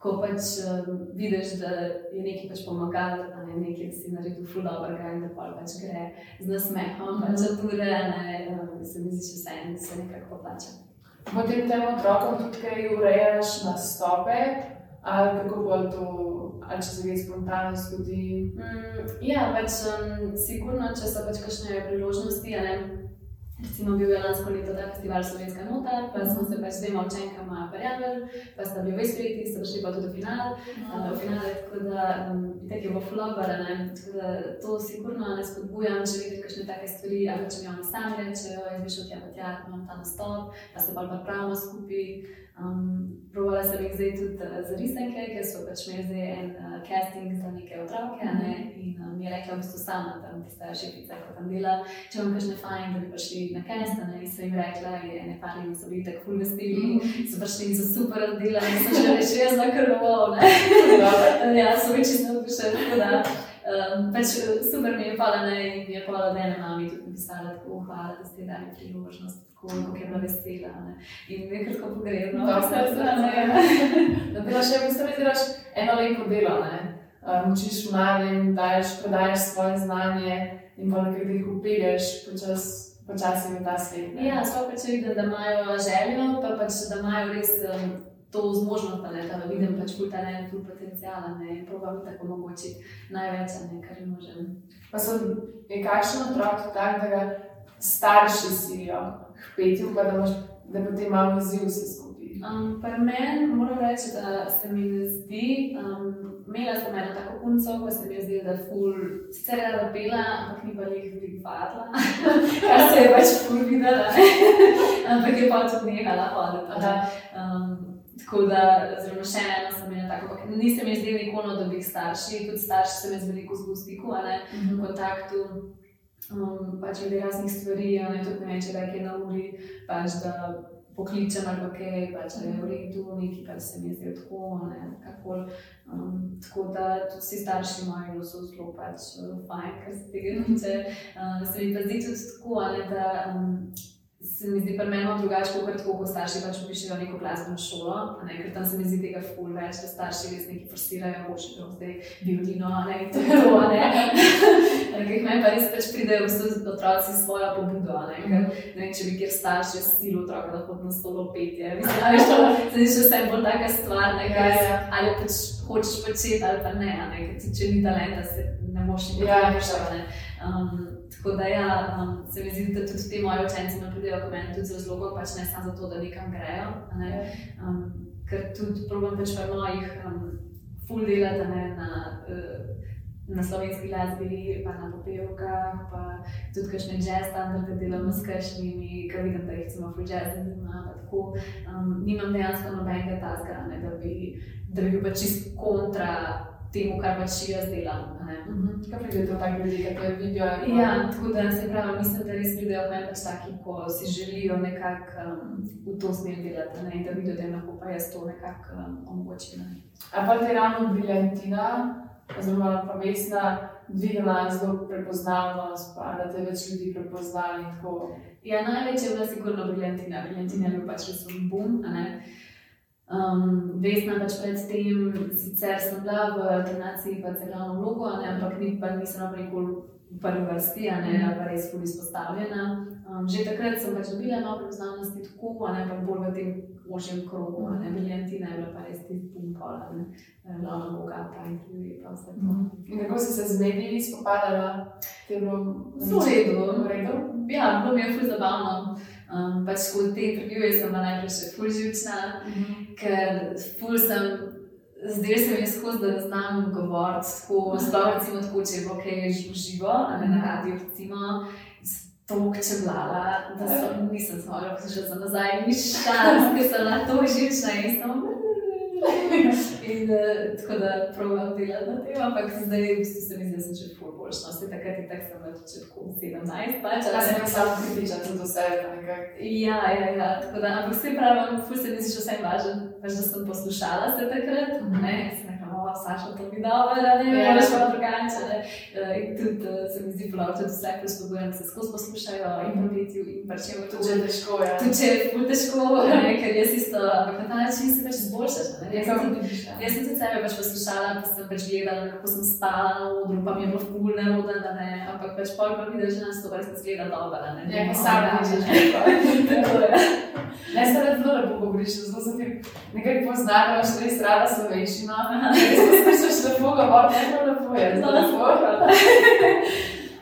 Ko pač um, vidiš, da je nekaj pač pomagalo, da ne nekaj si naredil, ful dobro, in da pač gre z nasmehom, mm pač tudi ne, um, se mi zdi, da se en se nekako poplača. Potem tem otrokom tudi kaj urejaš nastope, ali kako bo to ali če se kaj spontano zgodi. Mm, ja, pač um, sigurno, če so pač kakšne priložnosti. Recimo, bil je lansko leto ta festival Slovenska nota, pa smo se pač s dvema učenkama prijavili, pa sta bili vsi sprejeti, sta prišli pa tudi do finala. Uh, finale, tako da um, tek je bilo flobar, tako da to sigurno ne spodbujam, če vidiš kakšne take stvari, ali če mi oni sami rečejo, jaz bi šel tja, pa tja, imam ta nastop, pa se pa pravimo skupaj. Um, Provala sem jih zdaj tudi uh, za risanke, ker so pač imeli zdaj en uh, casting za neke otroke. Ne? Mhm. In um, mi je rekla, da so sama tam, ti starši, ki tam dela, če vam kažne fajn, da bi prišli na cast. Ne? In so jim rekla, da ne pari, so bili tako full vestili, mhm. so prišli za super dela in so že reči, jaz na krvo. ja, so več čisto navdušeni. Um, pač super mi je hvala, ne, in mi je hvala, da je ena mami tudi napisala, tako hvala, da ste dali priložnost kako je bila vesela. Ne. In nekaj tako pogrebno. Zdi, da delaš še v bistvu delaš eno lepo delo. Um, učiš mladim, daješ, predajes svoje znanje in pa nekaj jih upelješ počasi. Počasi je ta svet. Ja, sploh če vidim, da imajo željo, pa pač, da imajo res um, to zmožnost, ne, da vidim pač put talent, put potencijala in probujem tako omogočiti največ, ne, kar jim možem. Pa so, je kakšen otrok tak, da ga starši silijo? Petju, pa da, imaš, da potem malo izziv vse skupaj. Um, Pri meni moram reči, da se mi ne zdi, um, imela sem eno tako punco, ko se mi je zdelo, da je ful, sicer je rada pela, ampak ni pa jih veliko vadila, (laughs) kar se je pač ful videla, (laughs) ampak je pa tudi nehala hoditi. Um, tako da, zelo še eno sem imela tako, ampak nisem jih zdela nikoli, da bi jih starši, tudi starši se mi z veliko zgustiku, a ne, v mhm. kontaktu um, pač glede raznih stvari, a ne tudi ne vem, če da je na uri, pač da pokličem ali kaj, pač da je v redu, neki pa se mi zdi tako, ne kakor. Um, tako da tudi vsi starši imajo so zelo pač fajn, kar se tega (laughs) tiče. Um, se mi pa zdi tudi tako, ne, da um, se mi zdi pri meni drugače, kot tako, ko starši pač pišejo neko glasbeno šolo, ne, ker tam se mi zdi tega ful več, da starši res neki forsirajo, boš šel zdaj violino, ne, to je to, (laughs) ne. Ker meni pa res pač pridejo vsi otroci svojo pobudo, ne, ker ne, če bi kjer starši stilo otroka, da hod na stolo petje, mislim, da je to, zdi še vse bolj taka stvar, ne, ker ja, ja. ali pač hočeš početi ali pa ne, ne, ker če ni talenta, se ne moš nikoli ja, rešiti, ne. Um, tako da, ja, um, se mi zdi, da tudi ti moji učenci nam pridejo k meni tudi z razlogom, pač ne samo zato, da nekam grejo. Ne? Ja. Um, ker tudi problem pač v mojih um, full delata ne, na, uh, na slovenski glasbi, pa na popevkah, pa tudi kakšne jazz standarde delamo s kakšnimi, ker vidim, da jih cimo full jazz zanima. Tako um, nimam dejansko nobenega taska, ne, da bi, da bi bil pač čist kontra temu, kar pač jaz delam. Mhm. Kaj pride do takih ljudi, ki te vidijo? Ja, tako da se pravi, mislim, da res pridejo meni pač taki, ko si želijo nekako um, v to smer delati ne? da vidijo, da jim lahko pa jaz to nekako um, omogočim. Ne? A pa ti ravno briljantina, oziroma pa vesna, dvignila zelo prepoznavnost, pa da te več ljudi prepoznali. Ja, največ je bila sigurno briljantina, briljantina je bil pač res bum. Um, Vesna pač predtem, sicer sem bila v alternaciji, pa celo vlogo, ne, ampak ni, pa nisem nikoli v prvi vrsti, ne, mm. pa res bolj izpostavljena. Um, že takrat sem pač dobila malo prepoznavnosti, tako, ne, pa bolj v tem ožjem krogu, ne, briljantina je bila pa res tisti pumpola, ne, glavna boga, pa intervjuji, pa vse to. Mm. In kako si se z mediji spopadala? Zelo redo. Ja, bilo mi je fuz zabavno. Um, pač skozi te intervjuje sem bila najprej še fulživčna, mm -hmm. Ker ful sem, zdaj se mi je skozi, da znam govoriti tako, sploh recimo tako, če bo kaj živo, a ne na radiju, recimo, toliko čeblala, da sem, nisem smogla poslušati za nazaj, nič šans, ker sem na to živčna in sem In uh, tako da provodim delati na tem, ampak zdaj v bistvu se mi zdi, da sem že pol boljša. No, Vse takrat je tako, sem na začetku 17, pač. Ja, sem samo kritična tudi do sebe, nekako. Ja, ja, ja, tako da, ampak vse pravim, ful se mi zdi še vse važen, pač da sem poslušala se takrat, mm -hmm. ne, sem o, Saša, to mi dobro, ne Ja. moreš pa drugače. Eh, In tudi eh, se mi zdi prav, tudi vse prispodbujam, da se skozi poslušajo in probiti in pa če To že je težko, ja. Tudi če je ful težko, ne, ker jaz isto, ampak na ta način se pač izboljšaš. ne. Jaz sem tudi Jaz sem tudi sebe pač poslušala, pa sem pač gledala, kako sem spala na odru, pa mi je bilo ful nerodno, da ne, ampak pač pol pa vidiš, da nas to res zgleda dobro, ne. Ja, ki sam ne rečeš. (laughs) Tako je. Ne, se rad zelo lepo govoriš, zelo se ti nekako pozna, da imaš res rada slovenščino. (laughs) Poslušaš lepo govor, ne pa lepo je, zelo lepo.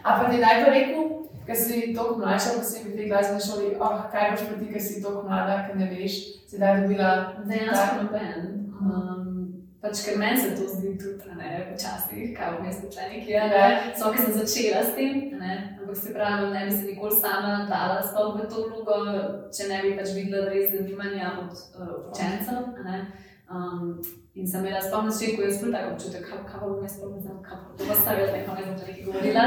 A pa ti naj pa rekel, ker si toliko mlajša, pa si v tej glasbeni šoli, oh, kaj boš pa ti, ker si toliko mlada, ker ne veš, si daj dobila. Dejansko noben. Um, pač ker meni se to zdi tudi, ne, včasih, kaj v mestu členik je, ne, so, ki sem začela s tem, ne, ampak se pravi, ne bi se nikoli sama dala sploh v to vlogo, če ne bi pač videla res zanimanja od uh, učencev. Um, in sem imela sploh na začetku, jaz sploh tako občutek, kaj, bom jaz sploh ne znam, kaj pa to stavila, ne znam, če nekaj govorila,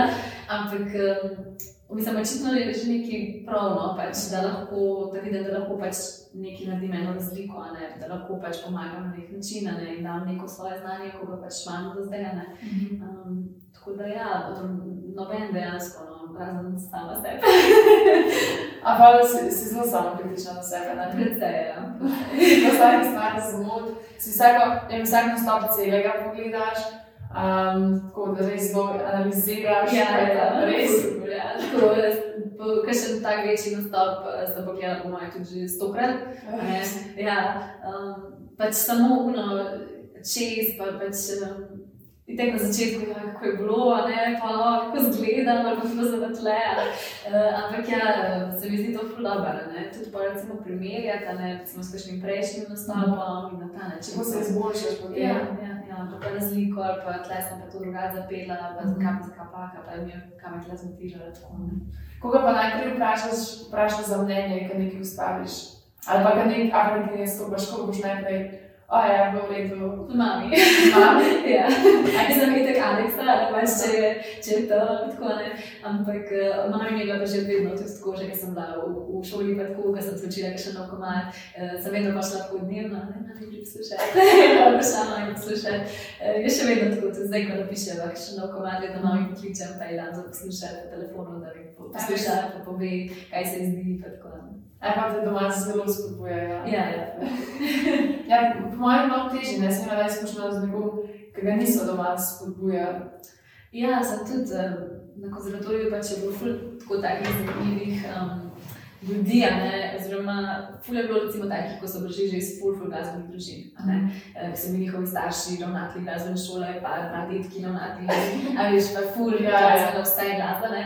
ampak um, Mislim, očitno je že nekaj pravno, pač, da lahko, da vidim, da lahko pač nekaj naredim eno razliko, ne, da lahko pač pomagam na nek način, ne, in dam neko svoje znanje, ko ga pač imam do zdaj. ne. Um, tako da ja, noben dejansko, no, razen sama sebe. A pa si, si zelo samo kritična na sebe, ne? Predvsej, ja. (laughs) Po vsaki stvari zamud, si vsako, ne vem, vsak nastop celega pogledaš, um, tako da res zelo analiziraš, Ja, kaj je ja, res. Ja, tako da, ker še tak večji nastop eh, sem pogledala, po mojem, tudi že stokrat. (laughs) Ja, um, pač samo uno, čez, pa pač. Um, In tako na začetku, ja, kako je bilo, ne, pa no, kako zgleda, ali pa kako se tle. Uh, ampak ja, se mi zdi to ful dobro, ne. Tudi pa recimo primerjati, a ne, recimo s kakšnim prejšnjim nastopom in na ta način. Če se izboljšaš, potem. Ja, ja, ja, pa, pa razliko, ali pa tle sem pa to drugače zapela, pa zakaj pa zakaj pa, pa mi je kam je tle zmotirala. tako, ne. Koga pa najprej vprašaš, vprašaš za mnenje, ko nekaj ustaviš? Ali pa, ko nekaj afriki ne stopaš, koga boš najprej, o ja, bo v redu. Mami. Mami? (laughs) ja, aj sem itek Aleksa, ali pač če je, če je to, tako ne. Ampak uh, mami mi je bila pa že vedno tudi tako, že sem bila v, v šoli, pa tako, ko sem se učila še nov komad, uh, sem vedno pa šla tako dnevno, ne, ne, ne, poslušaj, ne, šla mami poslušaj. Uh, je še vedno tako, tudi zdaj, ko napiševa še nov komad, vedno mami pokličem, pa je dan za poslušaj po telefonu, da mi posluša, pa pove, kaj se ji zdi, pa tako. ne. Ali pa te doma zelo spodbujajo. Ja, ja. Ja, po mojem je malo težje, ne smem reči, spoštovano z nekom, ki ga niso doma spodbujali. Ja, sem tudi na konzervatoriju pač je bilo ful tako takih zanimivih um, ljudi, a ne, oziroma ful je bilo recimo takih, ko so prišli že iz ful, ful glasbenih družin, ne, eh, ki so bili njihovi starši ravnatelji glasbene šole, pa pradetki ravnatelji, a veš, pa ful Ja, ja. glasbena, vse je glasba, ne.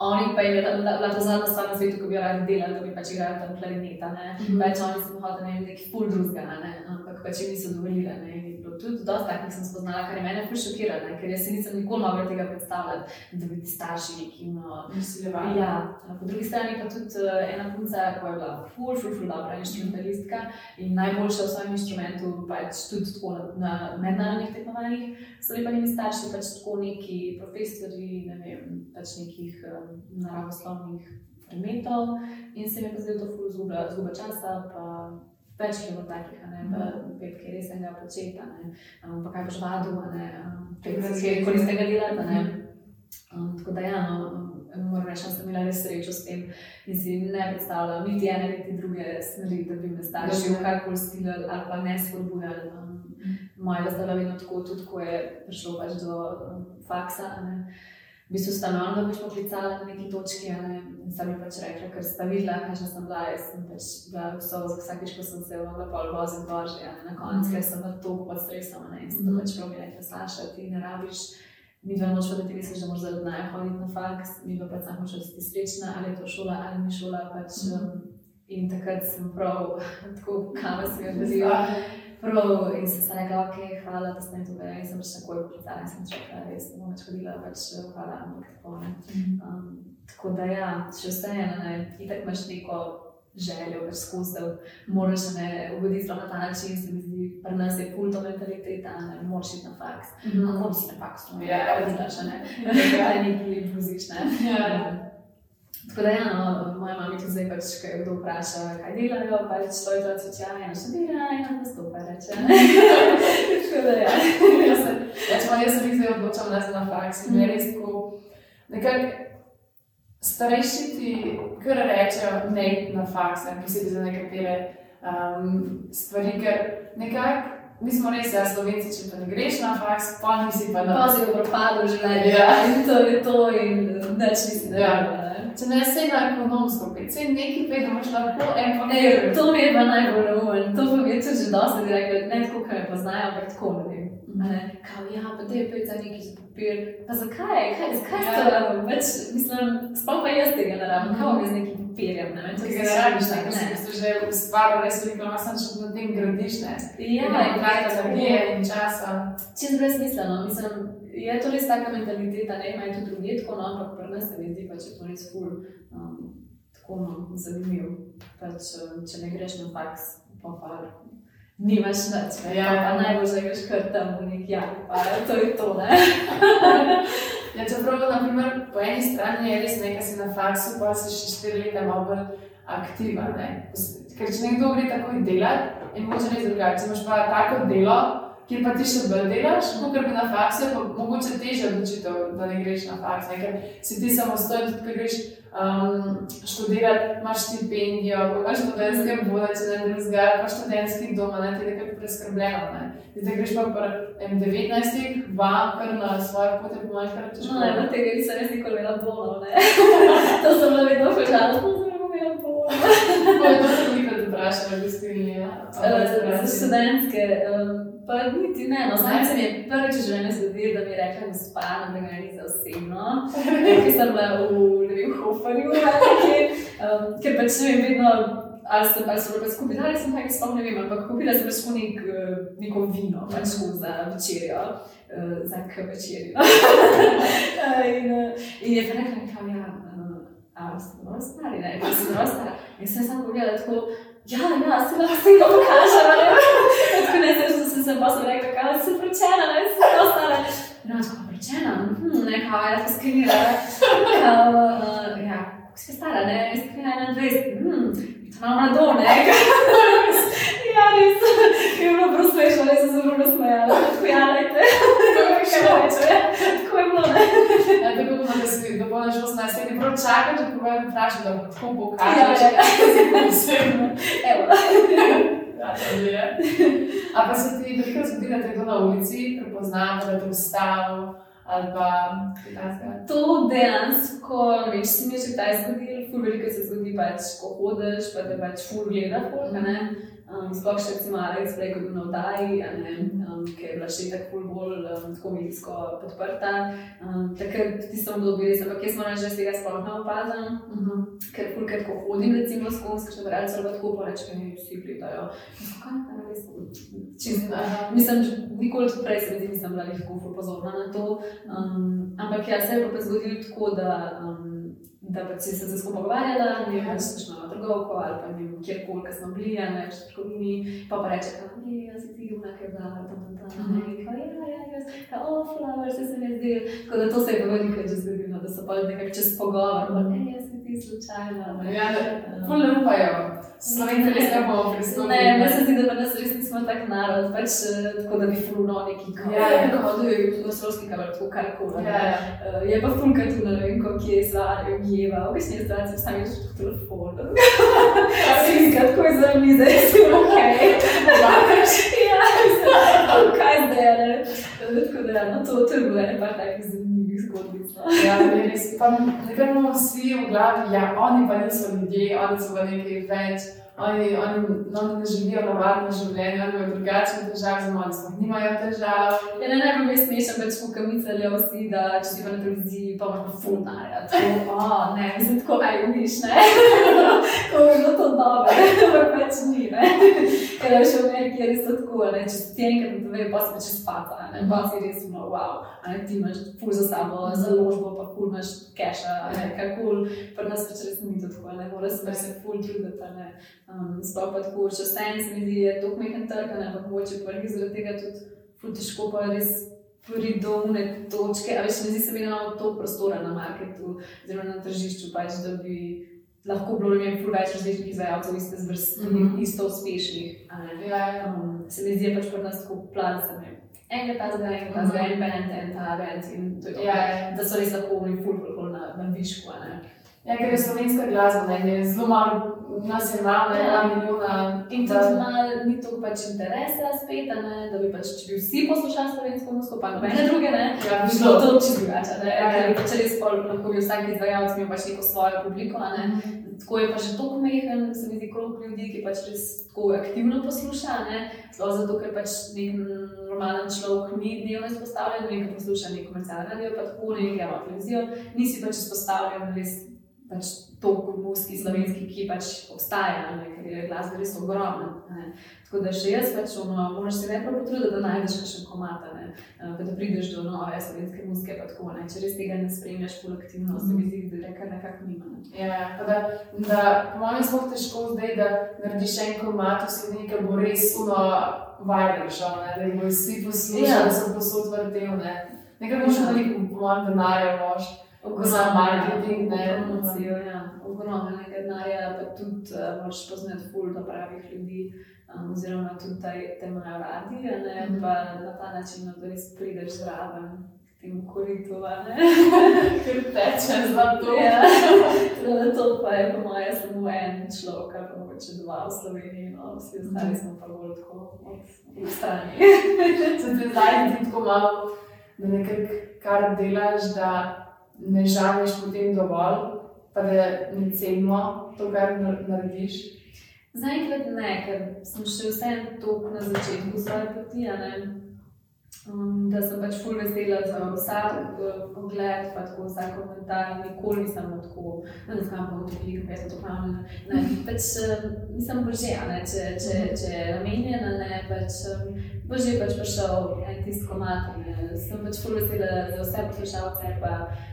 Oni pa jim je ta- bila to zadnja stvar na svetu, ko bi radi delali, da bi pač igrali tam klarineta, ne. Mhm. Pač oni so hodili ne vem, neki ful drugega, ne, ampak pač jim niso dovolili, ne, tudi dosti takih sem spoznala, kar je mene ful šokiralo, ker jaz si nisem nikoli mogla tega predstavljati, da bi ti starši neki, no, Nasiljevali. Ja, po drugi strani pa tudi eh, ena punca, ki je bila ful, ful, ful dobra instrumentalistka in najboljša v svojem instrumentu, pač tudi tako na, na mednarodnih tekmovanjih, so bili pa njeni starši pač tako neki profesori, ne vem, pač nekih um, naravoslovnih predmetov in se mi je pa zdelo to ful zguba, zguba časa, pa več je bilo takih, ne, pa petke resnega početa, ne, um, pa kaj boš vadil, ne, um, petke, ko niste ga delali, a ne. Um, tako da, ja, no, moram reči, da sem imela res srečo s tem in si ne predstavljam niti ene, niti druge smeri, da bi me starši v karkoli stilili ali pa ne spodbujali. Um, Moja zdaj vedno tako, tudi ko je prišlo pač do um, faksa. Ne. V bistvu sta me ona pač poklicala na neki točki ne, in sta mi pač rekla, ker sta videla, kakšna sem bila. Jaz sem pač bila v sobo, vsakeč, ko sem se mogla pol voziti gor, že ne, na koncu, ker sem bila toliko pod stresom. ne, In sem to pač prav mi rekla, Saša, ti ne rabiš mi dva noč, da ti misliš, da moraš zaradi naja hoditi na faks, mi pa pač samo še ti srečna, ali je to šola ali ni šola. Pač, um, in takrat sem prav, (laughs) tako kamer se mi je Prav, in sem se rekla, ok, hvala, da ste mi to povedali, sem pač takoj poklicala in sem rekla, res ne bom več hodila, pač hvala, ampak tako ne. Um, tako da ja, še vseeno, ne, itak imaš neko željo, pač skozi, da moraš ne ugoditi zelo na ta način, se mi zdi, pri nas je kulto mentaliteta, ne moraš iti na faks. No, moraš iti na faks, no, Ja. ja, da delaš, a ne, da nekaj bruziš, ne. Ja. Um, Tako da, ja, no, moja mama tudi zdaj, pač, ko kdo vpraša, kaj delajo, pač to je otroci, če ena študira, ena nastopa, reče. (laughs) Tako da, ja. jaz se, jaz pa jaz se mi zdaj odločam, da sem na faks. In je res tako, nekako starejši ti kar rečejo, ne na faks, ne posebej za nekatere um, stvari, ker nekako. Mi smo res, ja, slovenci, če pa ne greš na faks, pa nisi pa na. Pa si v propadu življenja. Ja. In to je to, in neč nisi ne. Ja. Če ne se na ekonomsko, pet, se nekaj pet, da imaš lahko en pa Ej, to mi je pa najbolj neumen. To pa mi je tudi že dosti rekli, ne tako, kaj me poznajo, ampak tako vem. A ne, Kao, ja, pa te pet za neki papir. Pa zakaj? Kaj, zakaj Ja. to rabim? Več, mislim, sploh pa jaz tega ne rabim. Kao mi z nekim papirjem, ne vem, Če to ga rabiš, ne. tako si si že ustvaril, res veliko, no, sem še na tem gradiš, ne. Ja, in kaj tako. energije in časa. Čez brezmisleno, mislim, je to res taka mentaliteta, ne ima tudi drugje tako, no, ampak pri nas se mi zdi, pač je to res ful, um, tako no, zanimiv. Pač, um, če ne greš na faks, pa pa nimaš nič, ne, Ja. pa najbolj zagreš kar tam v nek ja, pa to je to, ne. (laughs) Ja, čeprav, naprimer, po eni strani je res nekaj, si na faksu, pa si še štiri leta malo bolj aktiven. ne. Ker če nekdo gre takoj delati, je mogoče res drugače. Če imaš pa tako delo, kjer pa ti še bolj delaš, kot bi na faksu, pa mogoče težje odločitev, da ne greš na faks. Ne? Ker si ti samostojen, tudi ko greš um, študirati, imaš štipendijo, pa imaš študentske vode, če ne drugega, pa študentski dom, ne ti je nekako preskrbljeno. Ne? Zdaj greš pa pri em, 19, vam, kar na svoje pote pomaga, kar težko. No, ne, tega nisem res nikoli imela bolno, ne. (laughs) to sem bila vedno požalostna, da sem imela bolno. To je to, kar mi kot vprašajo, v bistvu. Za študentske, um, pa niti ne. No, Zdaj se mi je prvič v življenju zgodilo, da mi je rekla gospa, no, da ga ni za osebno, ki sem bila v ne vem, Hoferju, um, ker pač ne vem, vedno. Ali sem sem bila skupaj, ali sem kaj sploh ne vem, ampak kupila sem pač nek, eh, neko vino, pač za večerjo, uh, za k večerjo. (laughs) in, uh, in je rekla, kao, ja, a ste zelo stari, ne, pa sem zelo stara. In sem samo pogledala tako, ja, ja, se lahko s tega pokažem, ne. Tako ne, zdaj sem se sem rekla, kao, sem pročena, ne, sem zelo stara. No, tako pročena, hm, ne, kao, ja, to skrinila, kao, uh, ja, kako si stara, ne, jaz skrinila 21, hm, to malo mlado, ne. (laughs) Ja, res, je bilo prav smešno, res sem se zelo nasmejala, tako ja, lejte, tako je bilo, ne. Ja, tako bomo, da si dopolniš 18 let, prav čakam, da povem vprašati, da bo tako Ja, pokažeš, ja. Ja, to je. A pa se ti veliko zgodi, da te kdo na ulici prepozna, da te ustavi, ali pa kaj. To dejansko, veš, se mi je že kdaj zgodilo, ful veliko se zgodi, pač, ko hodiš, pa te pač ful gleda, ful, a ne. Um, sploh še recimo Alex ko je bil na ne, um, ki je bila še tako bolj um, tako medijsko podprta. Um, takrat nisem dobil res, ampak jaz moram reči, da se tega sploh ne opazim. Mhm. Ker fulkrat, ko hodim, recimo skozi kakšne bralce, ali tako pa rečem, da vsi gledajo. Kaj je res? Čisto. Mislim, nikoli prej se nisem bila tako pozorna na to. Um, ampak ja, se je pa zgodilo tako, da, um, da pač si se zdaj skupaj pogovarjala, ne vem, če si šla na trgovko ali pa ne vem, kjerkoli, ker smo bili, ne več trgovini, pa pa reče, da ne, jaz si ti una, ker da, tam, tam, tam, tam, ne, in kao, ja, ja, jaz, kao, oh, flower, se se mi zdi. Tako da to se je pa veliko že zgodilo, da so pa nekako čez pogovor, pa ne, jaz si ti slučajno. ne. Ja, da- ne upajo. Slovenci res ne bomo pristopili. Ne, meni se zdi, da pa nas res nismo tak narod, pač eh, tako da bi fulno neki kao, Ja, ja, ja. ja. hodujo v oslovski kamor, tako karkoli. Ja, ja. Uh, je pa fulka tu, ne vem, ko kje je stvar, objeva, v bistvu je stvar, se vstavi že v telefon. Slika, tako je za mize, si ok. ja, mislim, kaj zdaj, a ne. Eh, Tako da, no, to, bilo ena par takih zanimivih zgodbic. No. Ja, ne, res. Pa nekaj imamo vsi v glavi, ja, oni pa niso ljudje, oni so pa nekaj več. Oni, oni, oni ne živijo navadno življenje, oni imajo drugačne težave, z mojim sploh nimajo težav. Ja, ne, najbolj mi je smešno, pač fukamice ljo vsi, da če si pa na televiziji, pa imaš pa fulnarja. Tako, o, ne, mislim, tako, aj, umiš, ne. (laughs) Ko je bilo to dobro, (laughs) ampak pač ni, ne. Ker veš, v Ameriki je res tako, ne, če ti enkrat TV, pa si pa čez faca, ne, pa si res, no, wow, a ne, ti imaš ful za sabo, založbo, pa ful imaš keša, ne, kar kul, pri nas pač res ni to tako, ne, mora se pač ful truditi, ne. Um, sploh pa tako, če stajn se mi zdi, je to mehen trg, ampak mogoče res zaradi tega tudi ful težko pa res pridobne točke. A veš, ne zdi se mi, da imamo to prostora na marketu, zelo na tržišču, pač, da bi lahko bilo ne vem, več različnih izvajalcev, iste zvrsti, mm -hmm. isto uspešnih. Ja, um, se mi zdi je pač pri nas tako plan, da ne. Enega ta zdaj, enega ta zdaj, en band, en ta band in to je to. Ja, ja. Da so res lahko oni ful, ful, ful na, na višku, ne. Ja, ker je slovenska glasba, ne, je zelo malo, nas je malo, ne, Ja. dva milijona. In da- malo ni to pač interesa spet, ne, da bi pač, če bi vsi poslušali slovensko muziko, pa nobene druge, ne, Ja, bi bilo šlo. to čisto drugače, ne, Ja, ja. ker je pač res pol, lahko bi vsak izvajalec imel pač neko svojo publiko, ne. Tako je pa že toliko mehen, se mi zdi, krog ljudi, ki pač res tako aktivno posluša, ne, sploh zato, ker pač nek normalen človek ni dnevno izpostavljen, nekaj posluša nek komercialni radio, pa tako nekaj ima televizijo, nisi pač izpostavljen res pač toliko muski slovenski, ki pač obstaja, ne, ker je glasba res ogromna. Ne. Tako da še jaz pač ono, moraš se najprej potruditi, da najdeš kakšen komata, ne, pa da prideš do nove slovenske muzike, pa tako ne. Če res tega ne spremljaš pol aktivno, se mi zdi, da reka nekako nima. Ne. Ja, pa da, da po mojem je sploh težko zdaj, da narediš en komat v Sloveniji, ki bo res uno viral šel, da jih bo vsi poslušali, Ja. da se posod vrtel, ne. Nekaj boš Ja. veliko, po mojem, denarja mož. Za marketing, ne. promocijo, ja. ogromnega denarja, pa tudi uh, moraš poznati ful do pravih ljudi, um, oziroma tudi da te imajo radi, ne, Mhm. pa na ta način, da res prideš zraven temu koritu. (laughs) Ker teče za to. Ja, da to pa je po mojem samo en človek, ali pa mogoče dva v Sloveniji, no, vsi ostali smo pa bolj tako od od strani. Se ti zdaj zdi tako malo, da nekako kar delaš, da ne žališ potem dovolj, pa da ne cenimo to, kar nar- narediš. Zaenkrat ne, ker sem še vseeno toliko na začetku svoje poti. Um, da sem pač ful vesela za vsak uh, pogled, pa tako vsak komentar, nikoli nisem tako, da ne znam pa utopiti, kaj so to pravne. Ne, pač uh, nisem božja, ne, če, če, če je namenjena, ne, pač um, božje pač prišel en tisto komat, ne. Sem pač ful vesela za vse poslušalce,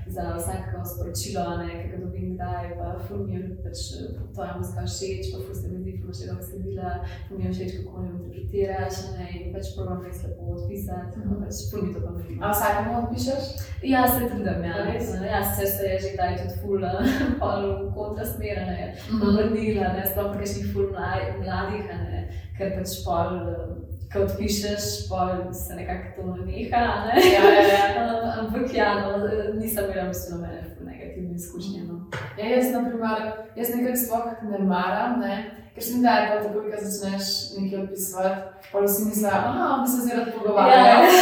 za vsako sporočilo, ne, ki ga dobim kdaj, pa ful mi je pač eh, tvoja muzika všeč, pa ful se mi zdi, ful še dobro sedila, ful mi je všeč, kako jo interpretiraš, ne, in pač probujem res lepo odpisati, Mhm. pač ful mi to pomeni. A vsakemu odpišeš? Ja, se trudim, ja. Res? Ja, sicer se je že kdaj tudi ful, eh, (laughs) pol v kontrasmer, ne, Mhm. obrnila, ne, sploh pri kakšnih ful mladih, ne, ker pač pol, eh, ko odpišeš, pol se nekako to neha, ne. Ja, ja, ja. Uh, (laughs) ampak ja, no, nisem imela bistvu nobene ful negativne izkušnje. No. Ja, jaz, na primer, jaz nekako sploh ne maram, ne? ker se mi da, da takoj, ko začneš nekaj opisovati, pa vsi mislijo, da bi se zdaj rad pogovarjal. (laughs)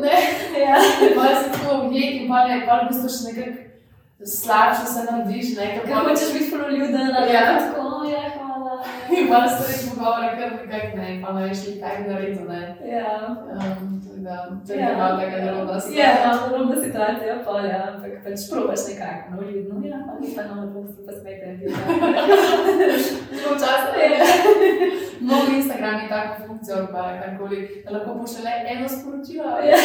Ne, ja. pa si tako objekt in pa ne, pa v bistvu še nekako slabše se narediš, ne, Ker kako hočeš biti poljuden, ali Ja. ja. tako, ja, In pa se res pogovore, kar nekako ne, in pa ne veš, kaj bi naredil, ne. Ja. Um, da, to je Ja. malo taka nerodna stvar. Ja, malo podobna situacija, pa ja, ampak pač probaš nekako, no, ljudno, ja, pa ni pa no, da se pa smete. Zelo časa je. Ja. Mnogi Instagram je tako funkcijo, pa karkoli, da lahko pošlje le eno sporočilo. Ja.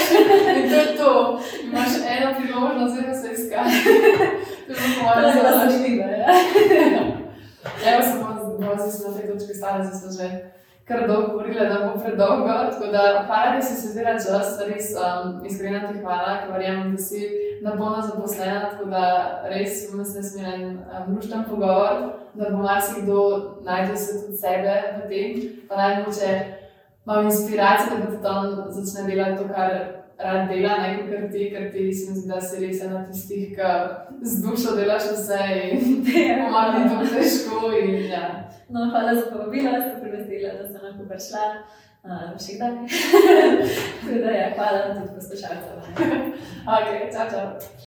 In to je to. Imaš eno priložnost, da se izkaže. To je bilo To je zelo moje zanimivo, ja. Evo se bomo zdaj na tej točki stali, zdaj smo že kar dolgo govorili, da bo predolgo. Tako da, hvala, da si se zdela čas, res um, iskrena ti hvala, ker verjamem, da si napolno zaposlena, tako da res bomo se smelen um, lušten pogovor, da bo marsikdo najdel se tudi sebe v tem, pa naj moče malo inspiracije, da on začne delati to, kar rad dela, ne kot ti, ker ti se zdi, da si res ena tistih, ki z dušo delaš vse in pomalo ni to težko. In, ja. No, hvala za povabilo, da ste privestili, da sem lahko prišla. Uh, še kdaj. (laughs) Tako da, ja, hvala tudi poslušalcem. (laughs) Ok, čau, čau.